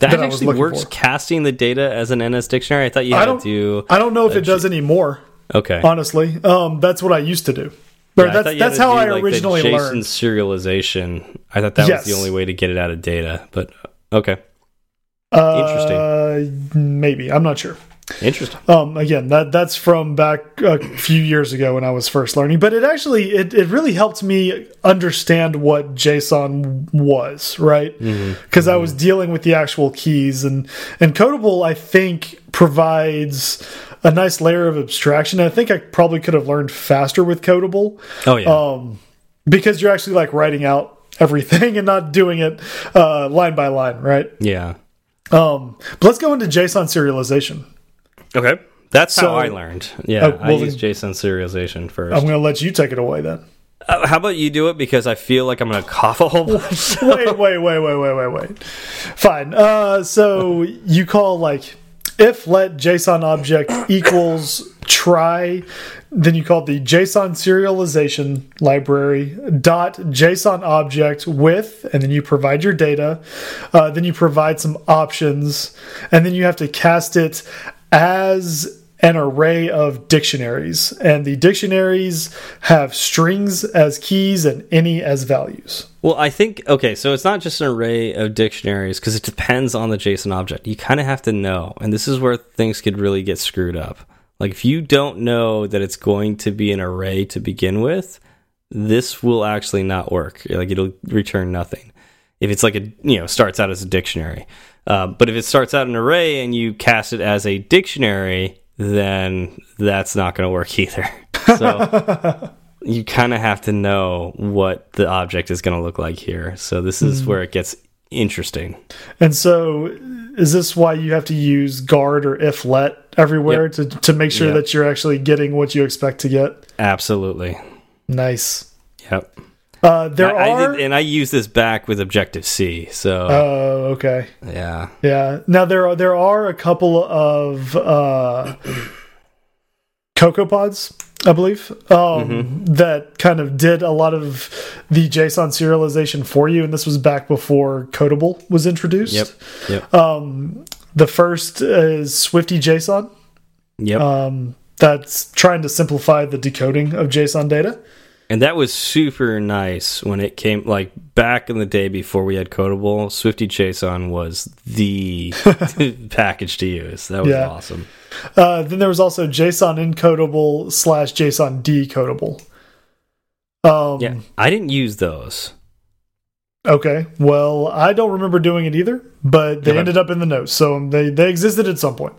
That, that I actually works for. casting the data as an ns dictionary i thought you I had to don't- do I don't know if it does anymore. okay honestly. Um, that's what I used to do. Yeah, that's that's how I like, originally JSON learned. serialization. I thought that Yes. was the only way to get it out of data, but okay, Uh, maybe I'm not sure. Interesting. Um, again, that that's from back a few years ago when I was first learning, but it actually it, it really helped me understand what JSON was, right? Because I was dealing with the actual keys and and Codable, I think, provides a nice layer of abstraction. I think I probably could have learned faster with Codable. Oh yeah, um, because you're actually like writing out everything and not doing it uh, line by line, right? yeah. Um, but let's go into JSON serialization. Okay, that's So- how I learned. Yeah, Oh, I use JSON serialization 1st I'm going to let you take it away then. Uh, how about you do it because I feel like I'm going to cough a whole bunch. wait, wait, wait, wait, wait, wait, wait. Fine. Uh, so you call like if let JSON object equals try, then you call the JSON serialization library dot JSON object with, and then you provide your data. Uh, then you provide some options, and then you have to cast it as an array of dictionaries, and the dictionaries have strings as keys and any as values. Well, I think okay, so it's not just an array of dictionaries because it depends on the JSON object. You kind of have to know, and this is where things could really get screwed up. Like if you don't know that it's going to be an array to begin with, this will actually not work. Like it'll return nothing. If it's like a you know starts out as a dictionary, uh, but if it starts out an array and you cast it as a dictionary, then that's not going to work either. So you kind of have to know what the object is going to look like here. So this is where it gets interesting. And so, is this why you have to use guard or if let everywhere Yep. to to make sure Yep. that you're actually getting what you expect to get? Absolutely. Nice. Yep. Uh, there I, I are. did, and I use this back with Objective C. So Oh, okay. yeah. Yeah. Now there are there are a couple of uh, CocoaPods, I believe, um, Mm-hmm. that kind of did a lot of the JSON serialization for you, and this was back before Codable was introduced. Yep. Yep. The first is SwiftyJSON. yep. um, that's trying to simplify the decoding of JSON data. And that was super nice when it came like back in the day before we had Codable. SwiftyJSON was the package to use. That was Yeah. awesome. Uh, then there was also JSON encodable slash JSON decodable. Um, Yeah, I didn't use those. Okay. Well, I don't remember doing it either, but they Okay. ended up in the notes, so they they existed at some point.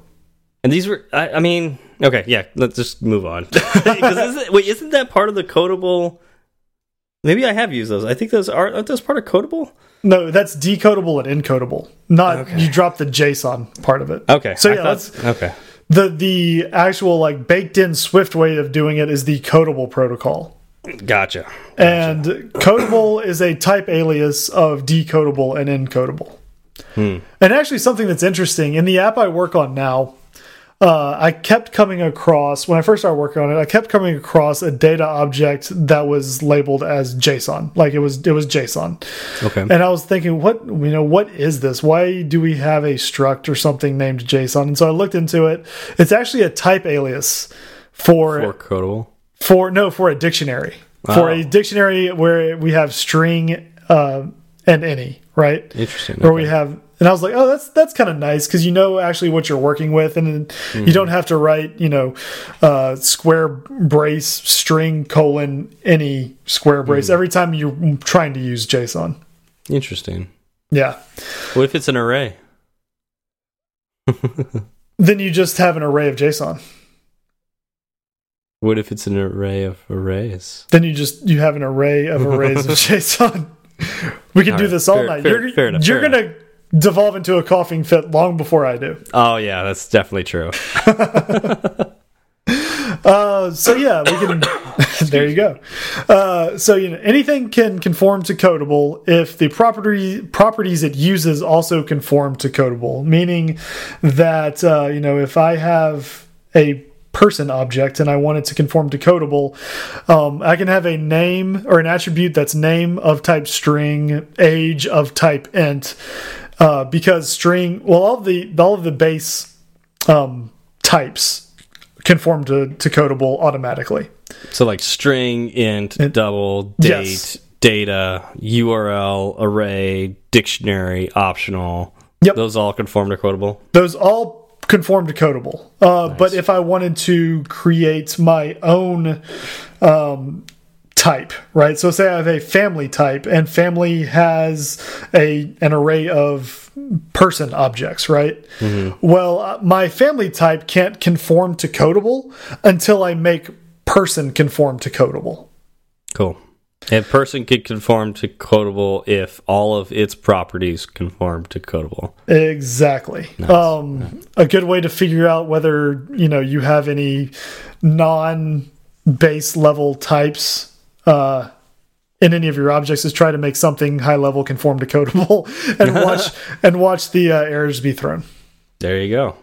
And these were, I, I mean, okay, yeah, let's just move on. isn't, wait, isn't that part of the codable? Maybe I have used those. I think those are aren't those part of codable. No, that's decodable and encodable. Not Okay. you drop the JSON part of it. Okay, So yeah, thought- let's okay, the the actual like baked in Swift way of doing it is the codable protocol. gotcha. And codable is a type alias of decodable and encodable. Hmm. And actually, something that's interesting in the app I work on now, uh, I kept coming across when I first started working on it. I kept coming across a data object that was labeled as JSON, like it was it was JSON. Okay, And I was thinking, what you know, what is this? Why do we have a struct or something named JSON? And so I looked into it. It's actually a type alias for or codable. for no for a dictionary for a dictionary where we have string uh, and any right Interesting. where we have and I was like oh that's that's kind of nice because you know actually what you're working with and you don't have to write you know uh, square brace string colon any square brace every time you're trying to use JSON Interesting. yeah What if it's an array? then you just have an array of JSON What if it's an array of arrays? then you just you have an array of arrays of JSON. We can All do right, this all fair- night. fair- you're fair enough, you're gonna devolve into a coughing fit long before I do. Oh yeah, that's definitely true. Uh, so yeah, we can. there you go. Uh, so you know, anything can conform to codable if the property properties it uses also conform to codable. Meaning that uh, you know, if I have a person object and I want it to conform to codable, um, I can have a name or an attribute that's name of type string, age of type int, uh, because string. Well, all of the all of the base um, types conform to, to codable automatically. So like string, int, double, date, Yes. data, URL, array, dictionary, optional. Yep. Those all conform to codable. Those all conform to codable. Uh, But if I wanted to create my own um, type, right? So say I have a family type, and family has a an array of person objects, right? Well, uh, my family type can't conform to codable until I make person conform to codable. Cool. A person could conform to codable if all of its properties conform to codable. Exactly. Um, a good way to figure out whether you know you have any non-base level types uh, in any of your objects is try to make something high level conform to codable and watch and watch the uh, errors be thrown. There you go.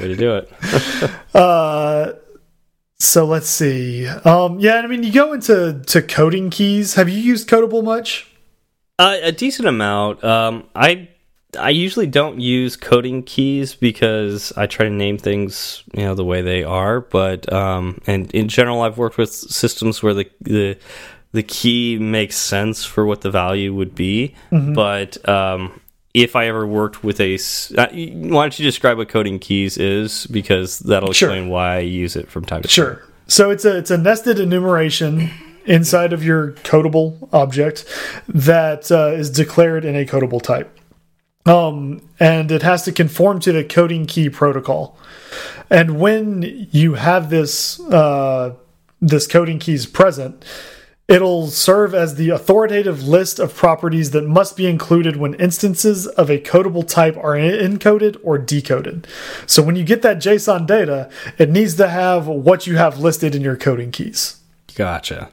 Way to do it. Uh, so let's see. Um, yeah, I mean, you go into to coding keys. Have you used Codable much? Uh, a decent amount. Um, I I usually don't use coding keys because I try to name things you know the way they are. But um, and in general, I've worked with systems where the the the key makes sense for what the value would be. But um, if I ever worked with a, uh, why don't you describe what coding keys is because that'll Sure. explain why I use it from time to time. Sure. So it's a it's a nested enumeration inside of your codable object that uh, is declared in a codable type. Um, and it has to conform to the coding key protocol. And when you have this uh, this coding keys present, it'll serve as the authoritative list of properties that must be included when instances of a codable type are encoded or decoded. So when you get that JSON data, it needs to have what you have listed in your coding keys. Gotcha.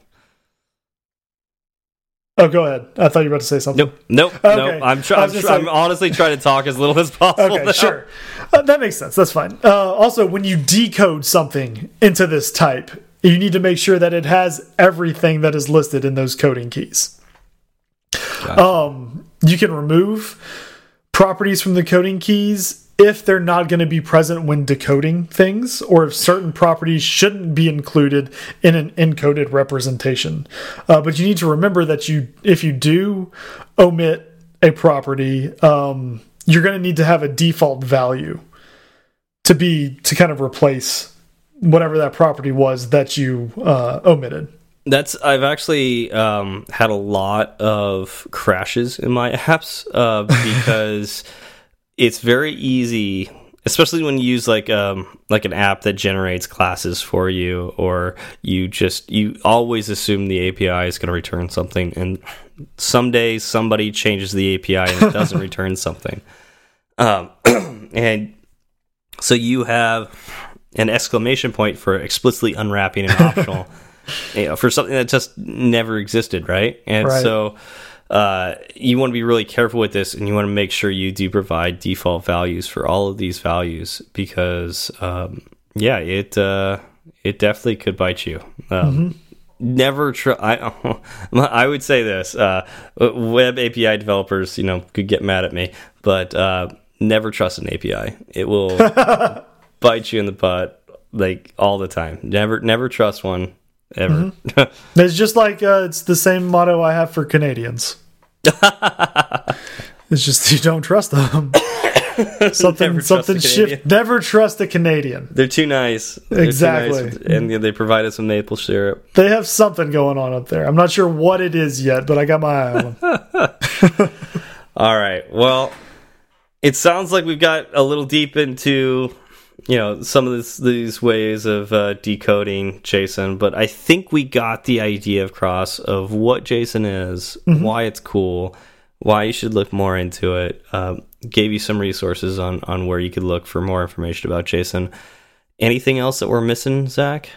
Oh, go ahead. I thought you were about to say something. Nope. Nope. Okay. Nope. I'm, I'm, tr I'm honestly trying to talk as little as possible. Okay, now. sure. Uh, that makes sense. That's fine. Uh, also, when you decode something into this type, you need to make sure that it has everything that is listed in those coding keys. Gotcha. Um, you can remove properties from the coding keys if they're not going to be present when decoding things, or if certain properties shouldn't be included in an encoded representation. Uh, but you need to remember that you, if you do omit a property, um, you're going to need to have a default value to be to kind of replace whatever that property was that you uh, omitted. That's I've actually um, had a lot of crashes in my apps uh, because it's very easy, especially when you use like um, like an app that generates classes for you, or you just you always assume the API is going to return something, and someday somebody changes the API and it doesn't return something. Um, and so you have an exclamation point for explicitly unwrapping an optional, you know, for something that just never existed, right? And Right. so uh, you want to be really careful with this, and you want to make sure you do provide default values for all of these values because, um, yeah, it uh, it definitely could bite you. Um, Never try. I I would say this: uh, web API developers, you know, could get mad at me, but uh, never trust an API. It will bite you in the butt like all the time. Never never trust one ever. It's just like uh, it's the same motto I have for Canadians. it's just you don't trust them. something Never something shift. Never trust a Canadian. They're too nice. They're too Exactly. nice, and they provide us with maple syrup. They have something going on up there. I'm not sure what it is yet, but I got my eye on them. All right. Well, it sounds like we've got a little deep into you know some of this, these ways of uh, decoding JSON, but I think we got the idea across of what JSON is, why it's cool, why you should look more into it. Um, gave you some resources on on where you could look for more information about JSON. Anything else that we're missing, Zach?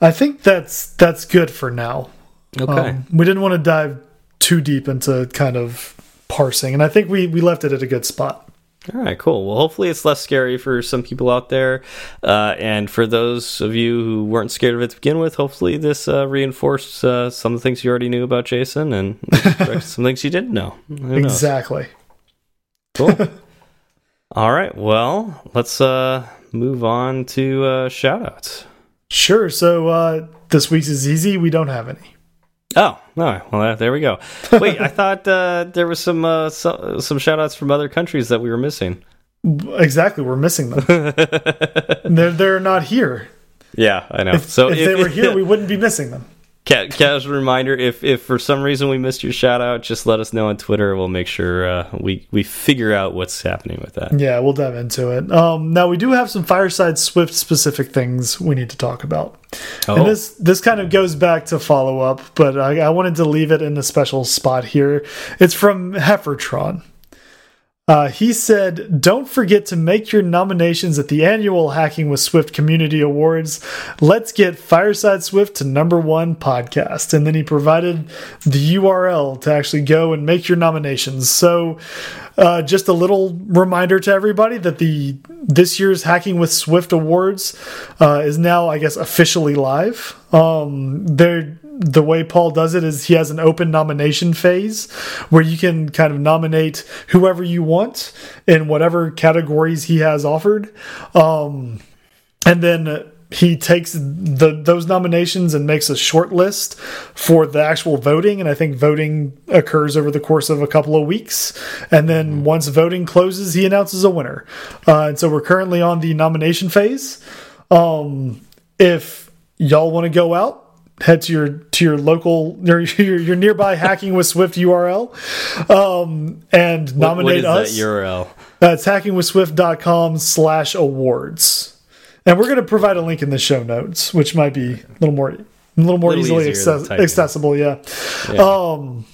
I think that's that's good for now. Okay. Um, we didn't want to dive too deep into kind of parsing, and I think we we left it at a good spot. All right, cool. Well, hopefully it's less scary for some people out there, uh, and for those of you who weren't scared of it to begin with, hopefully this uh, reinforced uh, some of the things you already knew about JSON and some things you didn't know. Exactly. Cool. All right. Well, let's uh, move on to uh, shoutouts. Sure. So uh, this week's is easy. We don't have any. Oh, no! Well, there we go. Wait, I thought uh, there was some uh, so, some shoutouts from other countries that we were missing. Exactly. We're missing them. they're they're not here. Yeah, I know. If, so if they were here, we wouldn't be missing them. Ca casual reminder: if if for some reason we missed your shout out, just let us know on Twitter. We'll make sure uh, we we figure out what's happening with that. Yeah, we'll dive into it. Um, now we do have some Fireside Swift specific things we need to talk about. Oh. And this this kind of goes back to follow up, but I, I wanted to leave it in a special spot here. It's from Heffertron. Uh, he said, Don't forget to make your nominations at the annual Hacking with Swift Community Awards. Let's get Fireside Swift to number one podcast. And then he provided the URL to actually go and make your nominations. So, uh, just a little reminder to everybody that the this year's Hacking with Swift Awards uh, is now, I guess, officially live. Um, they're the way Paul does it is he has an open nomination phase where you can kind of nominate whoever you want in whatever categories he has offered. Um, and then he takes the those nominations and makes a short list for the actual voting. And i think voting occurs over the course of a couple of weeks. And then once voting closes he announces a winner. Uh, and so we're currently on the nomination phase. Um, if y'all want to go out head to your to your local your your, nearby hacking with swift url um, and What- nominate what is us that URL? that's hackingwithswift.com slash awards. And we're going to provide a link in the show notes, which might be a little more, a little more Little easily access accessible. Yeah. Yeah. Um,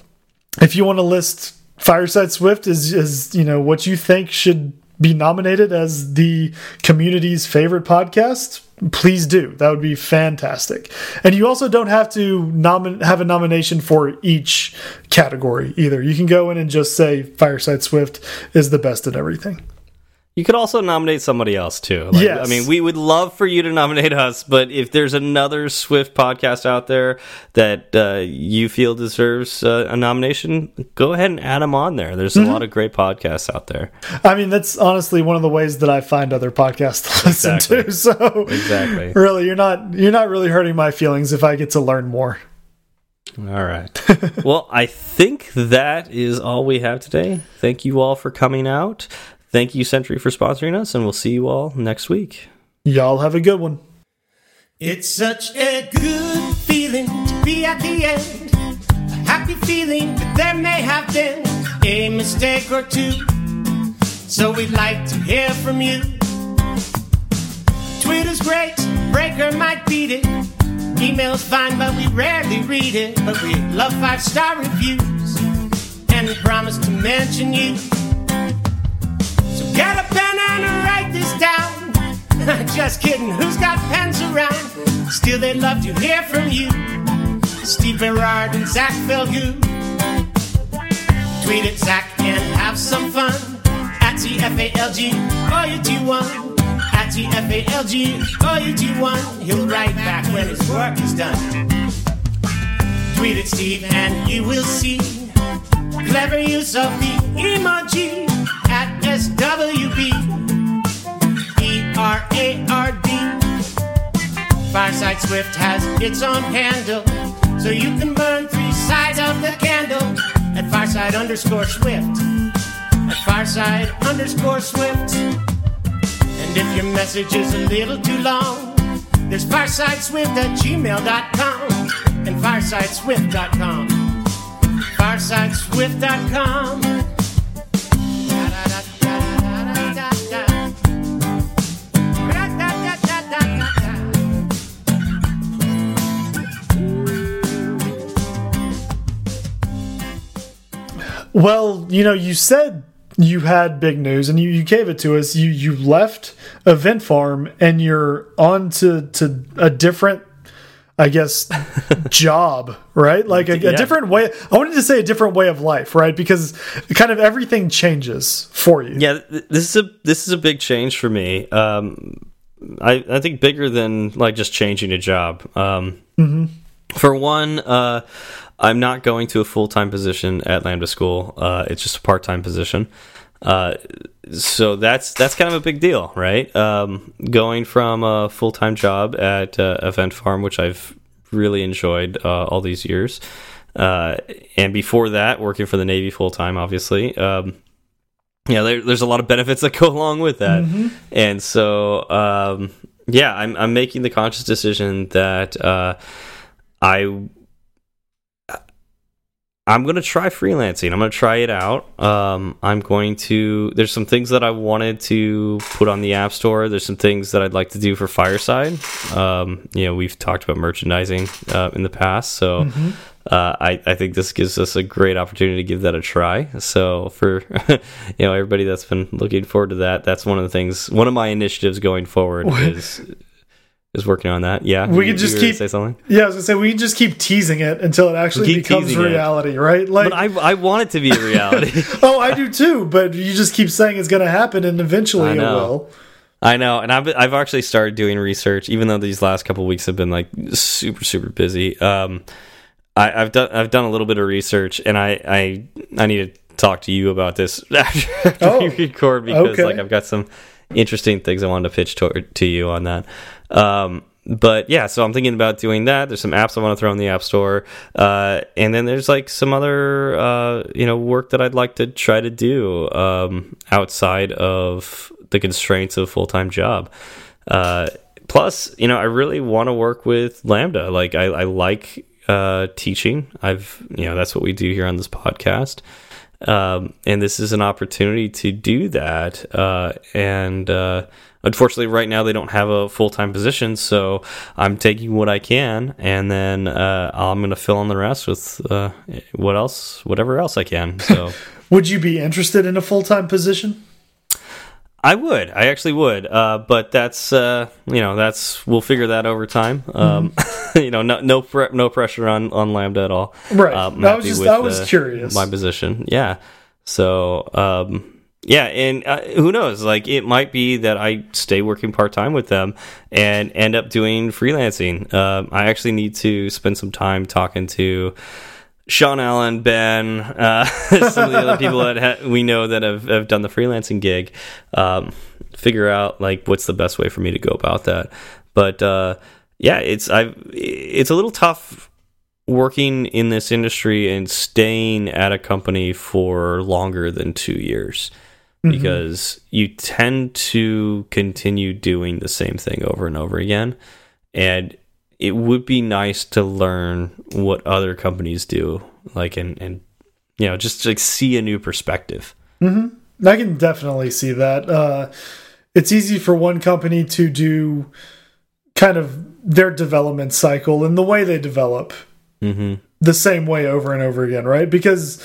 if you want to list Fireside Swift as, as, you know, what you think should be nominated as the community's favorite podcast, please do. That would be fantastic. And you also don't have to have a nomination for each category either. You can go in and just say Fireside Swift is the best at everything. You could also nominate somebody else too. Like, Yes. I mean, we would love for you to nominate us, but if there's another Swift podcast out there that uh, you feel deserves uh, a nomination, go ahead and add them on there. There's Mm-hmm. a lot of great podcasts out there. I mean, that's honestly one of the ways that I find other podcasts to listen Exactly. to. So Exactly. really, you're not you're not really hurting my feelings if I get to learn more. All right. well, I think that is all we have today. Thank you all for coming out. Thank you, Sentry, for sponsoring us, and we'll see you all next week. Y'all have a good one. It's such a good feeling to be at the end. A happy feeling that there may have been a mistake or two. So we'd like to hear from you. Twitter's great, Breaker might beat it. Email's fine, but we rarely read it. But we love five star reviews, and we promise to mention you. Get a pen and write this down. Just kidding, who's got pens around? Still, they'd love to hear from you. Steve Berard and Zach Falgout. Tweet at Zach and have some fun. At TFALG, all you do one. At TFALG, you do one. He'll write back when his work is done. Tweet at Steve and you will see clever use of the emoji at SWB. Fireside Swift has its own handle, so you can burn three sides of the candle at Fireside underscore Swift. At Fireside underscore Swift. And if your message is a little too long, there's firesideswift at gmail.com and firesideswift.com. Firesideswift.com. Well, you know, you said you had big news and you, you gave it to us. You you left Event Farm and you're on to, to a different I guess job, right? Like a, a different way. I wanted to say a different way of life, right? Because kind of everything changes for you. Yeah, this is a this is a big change for me. Um, I I think bigger than like just changing a job. Um, For one, uh, I'm not going to a full time position at Lambda School. Uh, it's just a part time position. Uh, so that's that's kind of a big deal, right? Um, going from a full time job at uh, Event Farm, which I've really enjoyed uh, all these years, uh, and before that, working for the Navy full time, obviously. Um, yeah, there, there's a lot of benefits that go along with that, and so um, yeah, I'm I'm making the conscious decision that uh, I I'm gonna try freelancing. I'm gonna try it out. Um, I'm going to. There's some things that I wanted to put on the App Store. There's some things that I'd like to do for Fireside. Um, you know, we've talked about merchandising uh, in the past, so uh, I I think this gives us a great opportunity to give that a try. So for you know everybody that's been looking forward to that, that's one of the things. One of my initiatives going forward is is working on that. Yeah, We You- could just you were gonna keep- say something. Yeah, I was gonna say we can just keep teasing it until it actually becomes teasing it. reality, right? Like, But I I want it to be a reality. oh, I do too. But you just keep saying it's gonna happen, and eventually it will. I know, and I've I've actually started doing research, even though these last couple weeks have been like super super busy. Um, I, I've done I've done a little bit of research, and I I I need to talk to you about this after, after Oh, we record because okay. like I've got some interesting things I wanted to pitch to, to you on that. Um, but yeah, so I'm thinking about doing that. There's some apps I want to throw in the app store, uh, and then there's like some other uh, you know work that I'd like to try to do um, outside of the constraints of a full time job. Uh, plus, you know, I really want to work with Lambda. Like, I, I like uh, teaching. I've, you know, that's what we do here on this podcast. Um, and this is an opportunity to do that. Uh, and uh, unfortunately, right now they don't have a full time position, so I'm taking what I can, and then uh, I'm going to fill in the rest with uh, what else, whatever else I can. So. Would you be interested in a full time position? I would. I actually would. Uh, but that's uh, you know that's we'll figure that over time. Um, you know, no no pre no pressure on on Lambda at all. Right. Um, I was just- I was curious. My position, yeah. So um, yeah, and uh, who knows? Like it might be that I stay working part time with them and end up doing freelancing. Um, I actually need to spend some time talking to. Sean Allen, Ben, uh, some of the other people that ha we know that have, have done the freelancing gig, um, figure out like what's the best way for me to go about that. But uh, yeah, it's I it's a little tough working in this industry and staying at a company for longer than two years because you tend to continue doing the same thing over and over again and it would be nice to learn what other companies do, like and and you know just like see a new perspective. Mm -hmm. I can definitely see that. Uh, it's easy for one company to do kind of their development cycle and the way they develop mm -hmm. the same way over and over again, right? Because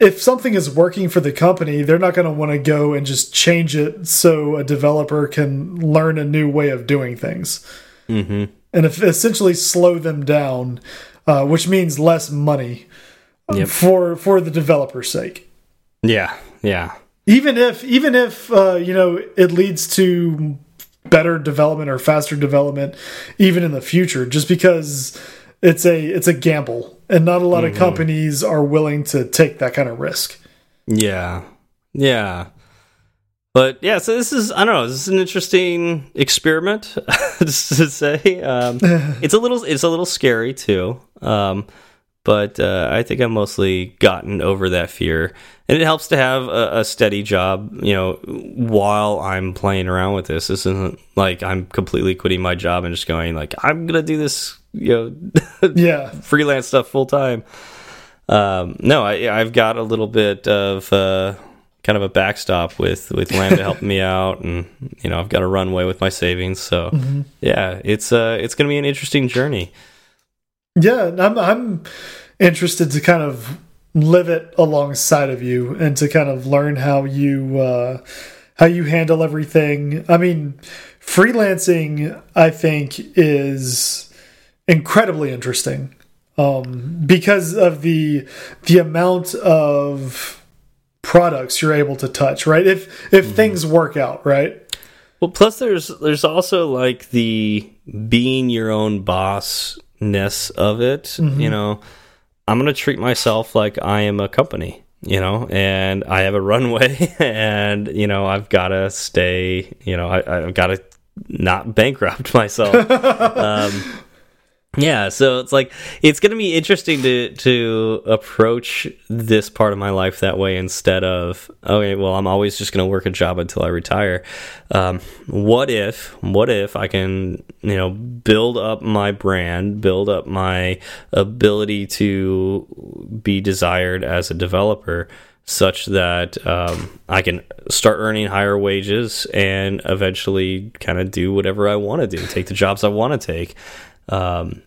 if something is working for the company, they're not going to want to go and just change it so a developer can learn a new way of doing things. Mm -hmm. And if essentially slow them down, uh, which means less money yep. for for the developer's sake. Yeah, yeah. Even if even if uh, you know it leads to better development or faster development, even in the future, just because it's a it's a gamble and not a lot mm -hmm. of mm-hmm. companies are willing to take that kind of risk. Yeah. Yeah. But yeah, so this is I don't know, this is an interesting experiment to say. Um, it's a little it's a little scary too. Um, but uh, I think I've mostly gotten over that fear, and it helps to have a, a, steady job. You know, while I'm playing around with this, this isn't like I'm completely quitting my job and just going like I'm gonna do this. You know, yeah, freelance stuff full time. Um, no, I, I've got a little bit of uh, kind of a backstop with with Lambda helping me out, and you know I've got a runway with my savings. So mm -hmm. yeah, it's uh it's gonna be an interesting journey. Yeah, I'm I'm interested to kind of live it alongside of you and to kind of learn how you uh, how you handle everything. I mean, freelancing I think is incredibly interesting um, because of the the amount of products you're able to touch. Right? If if mm. things work out, right? Well, plus there's there's also like the being your own boss ness of it. Mm -hmm. You know, I'm gonna treat myself like I am a company. You know, and I have a runway, and you know I've got to stay. You know, I, I've got to not bankrupt myself. um, yeah so it's like it's going to be interesting to to approach this part of my life that way instead of okay well i'm always just going to work a job until i retire. Um, what if what if i can you know build up my brand build up my ability to be desired as a developer such that um, I can start earning higher wages and eventually kind of do whatever I want to do, take the jobs I want to take um,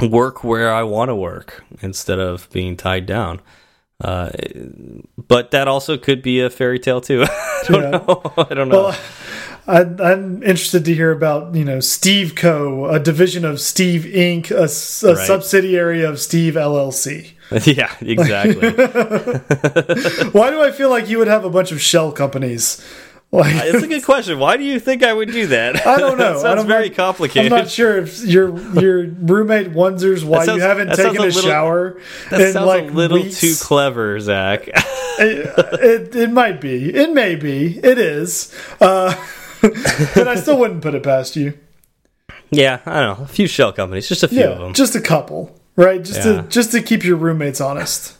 work where I want to work instead of being tied down. Uh, but that also could be a fairy tale too. I don't yeah. know. I don't know. Well, I, am interested to hear about you know Steve Co, a division of Steve Inc., a, a right. subsidiary of Steve LLC. yeah, exactly. Why do I feel like you would have a bunch of shell companies? Like, it's a good question. Why do you think I would do that? I don't know. sounds very not, complicated. I'm not sure if your your roommate wonders why sounds, you haven't taken a, little, shower. That sounds like a little weeks. too clever, Zach. it, it, it might be. It may be. It is. Uh, but I still wouldn't put it past you. Yeah, I don't know. A few shell companies, just a few yeah, of them. Just a couple, right? Just yeah. to just to keep your roommates honest.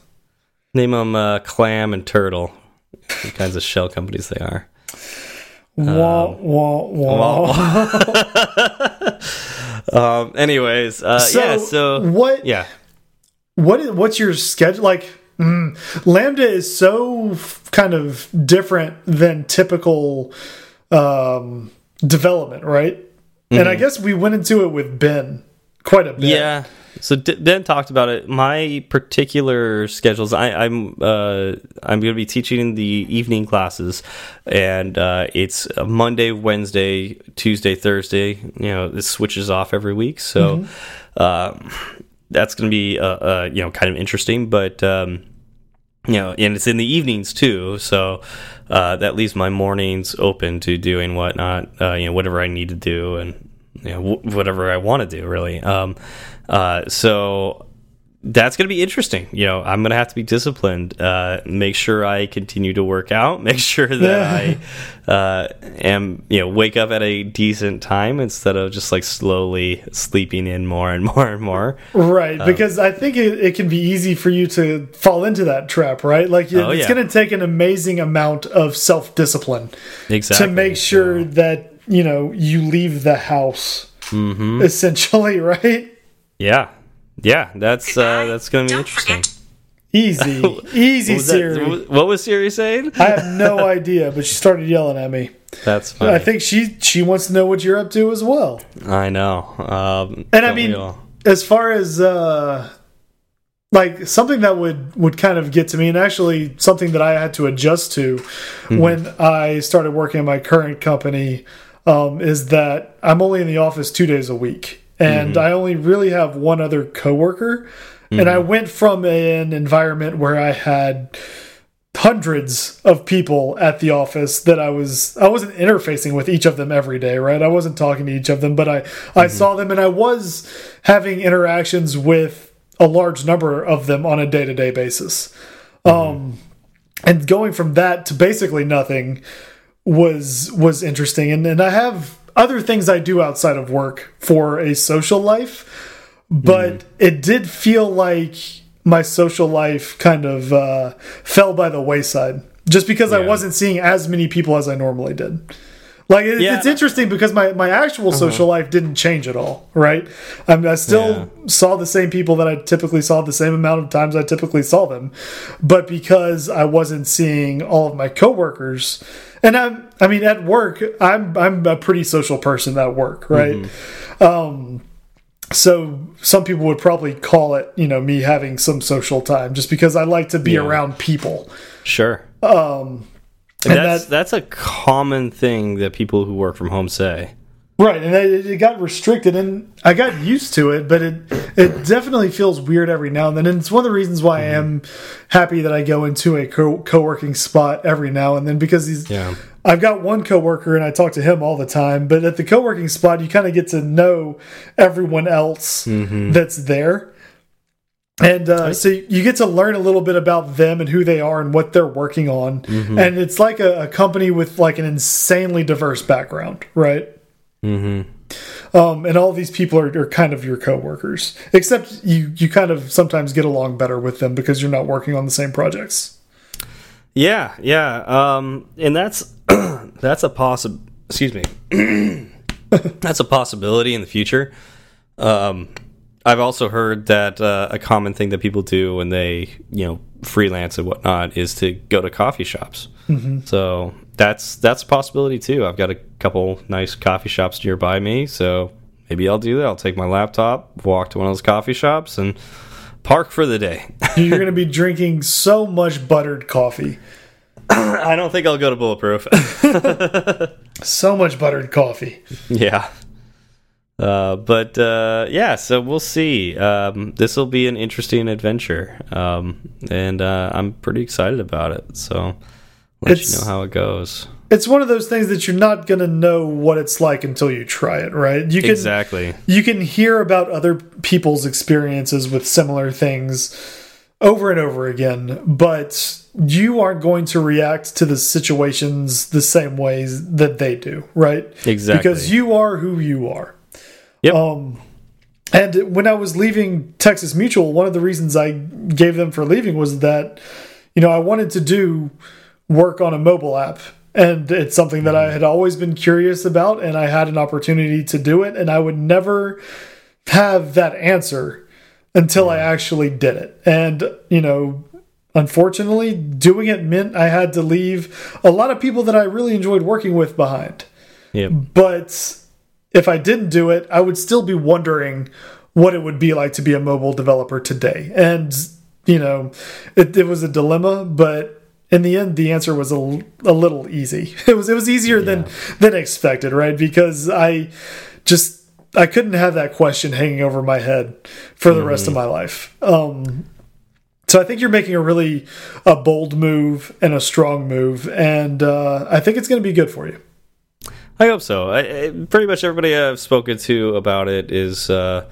Name them uh, Clam and Turtle. What kinds of shell companies they are. Wah, um, wah, wah. um, anyways, uh, so yeah. So what? Yeah. What is what's your schedule like? Mm, Lambda is so kind of different than typical um, development, right? Mm -hmm. And I mm-hmm. guess we went into it with Ben quite a bit. Yeah. So Ben talked about it. My particular schedules, I, am I'm, uh, I'm going to be teaching the evening classes, and uh, it's Monday, Wednesday, Tuesday, Thursday. You know, this switches off every week, so mm -hmm. that's going to be uh, uh, you know kind of interesting. But um, you know, and it's in the evenings too, so uh, that leaves my mornings open to doing whatnot, uh, you know, whatever I need to do, and you know, whatever I want to do, really. Um, uh, so that's going to be interesting. You know, I'm going to have to be disciplined. Uh, make sure I continue to work out. Make sure that I uh, am, you know, wake up at a decent time instead of just like slowly sleeping in more and more and more. Right, um, because I think it, it, can be easy for you to fall into that trap. Right, like oh, it's yeah. going to take an amazing amount of self discipline exactly to make sure that you know you leave the house Mm-hmm. essentially, right? Yeah, yeah. That's uh, that's gonna be interesting. Easy, easy, What was, that- Siri. what was Siri saying? I have no idea, but she started yelling at me. That's funny. I think she she wants to know what you're up to as well. I know. Um, And I mean, as far as uh like something that would would kind of get to me and actually something that I had to adjust to when I started working at my current company um, is that I'm only in the office two days a week. And I only really have one other coworker. And I went from an environment where I had hundreds of people at the office that I was I wasn't interfacing with each of them every day, right? I wasn't talking to each of them, but I I saw them and I was having interactions with a large number of them on a day-to-day basis. Um and going from that to basically nothing was was interesting. And and I have other things I do outside of work for a social life, but it did feel like my social life kind of uh, fell by the wayside just because I wasn't seeing as many people as I normally did. Like it, Yeah. it's interesting because my, my actual social life didn't change at all, right? I, mean, I still Yeah. saw the same people that I typically saw the same amount of times I typically saw them, but because I wasn't seeing all of my coworkers, and I'm I mean at work I'm I'm a pretty social person at work, right? Um, so some people would probably call it you know me having some social time just because I like to be Yeah. around people. Sure. Um, And And that's that- that's a common thing that people who work from home say. Right, and it, it got restricted, and I got used to it, but it it definitely feels weird every now and then, and it's one of the reasons why I mm-hmm. am happy that I go into a co co-working spot every now and then because he's Yeah. I've got one coworker and I talk to him all the time, but at the co-working spot you kind of get to know everyone else mm-hmm. that's there. And uh, so you get to learn a little bit about them and who they are and what they're working on. And it's like a, a company with like an insanely diverse background, right? Mm-hmm. um, and all these people are, are kind of your coworkers. Except you, you kind of sometimes get along better with them because you're not working on the same projects. Yeah, yeah. Um, and that's that's a possi Excuse me. that's a possibility in the future. Um, I've also heard that uh, a common thing that people do when they, you know, freelance and whatnot is to go to coffee shops. So that's that's a possibility too. I've got a couple nice coffee shops nearby me, so maybe I'll do that. I'll take my laptop, walk to one of those coffee shops, and park for the day. You're going to be drinking so much buttered coffee. I don't think I'll go to Bulletproof. So much buttered coffee. yeah. Uh, but uh, yeah, so we'll see. Um, this will be an interesting adventure, um, and uh, I'm pretty excited about it. So let It's- you know how it goes. It's one of those things that you're not going to know what it's like until you try it, right? You can Exactly. you can hear about other people's experiences with similar things over and over again, but you aren't going to react to the situations the same ways that they do, right? Exactly. Because you are who you are. Yep. Um, and when I was leaving Texas Mutual, one of the reasons I gave them for leaving was that, you know, I wanted to do work on a mobile app. And it's something that I had always been curious about, and I had an opportunity to do it, and I would never have that answer until I actually did it. And, you know, unfortunately, doing it meant I had to leave a lot of people that I really enjoyed working with behind. Yep. But if I didn't do it, I would still be wondering what it would be like to be a mobile developer today. And, you know, it, it was a dilemma, but in the end, the answer was a little easy. It was it was easier than than expected, right? Because I just I couldn't have that question hanging over my head for the rest of my life. Um, so I think you're making a really a bold move and a strong move, and uh, I think it's going to be good for you. I hope so. I, I, pretty much everybody I've spoken to about it is, uh,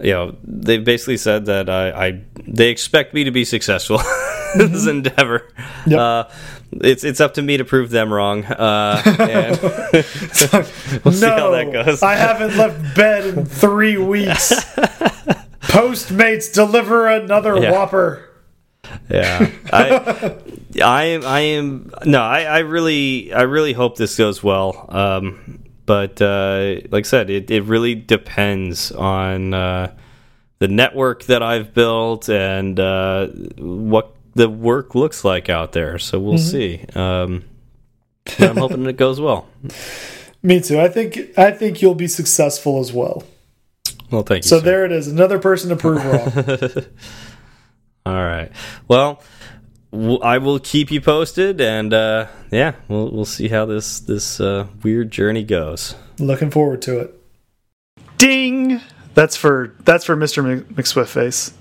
you know, they've basically said that I, I they expect me to be successful in this endeavor. Yep. Uh, it's it's up to me to prove them wrong, uh, and we'll see how that goes. I haven't left bed in three weeks. Postmates deliver another Yeah. Whopper. Yeah, I, I am, I am. No, I, I really, I really hope this goes well. Um, but uh, like I said, it, it really depends on uh, the network that I've built and uh, what the work looks like out there. So we'll mm -hmm. see. Um, I'm hoping it goes well. Me too. I think I think you'll be successful as well. Well, thank you. So sir. there it is, another person to prove wrong. All right. Well, I will keep you posted, and uh, yeah, we'll we'll see how this this uh, weird journey goes. Looking forward to it. Ding. That's for that's for Mr. McSwift face.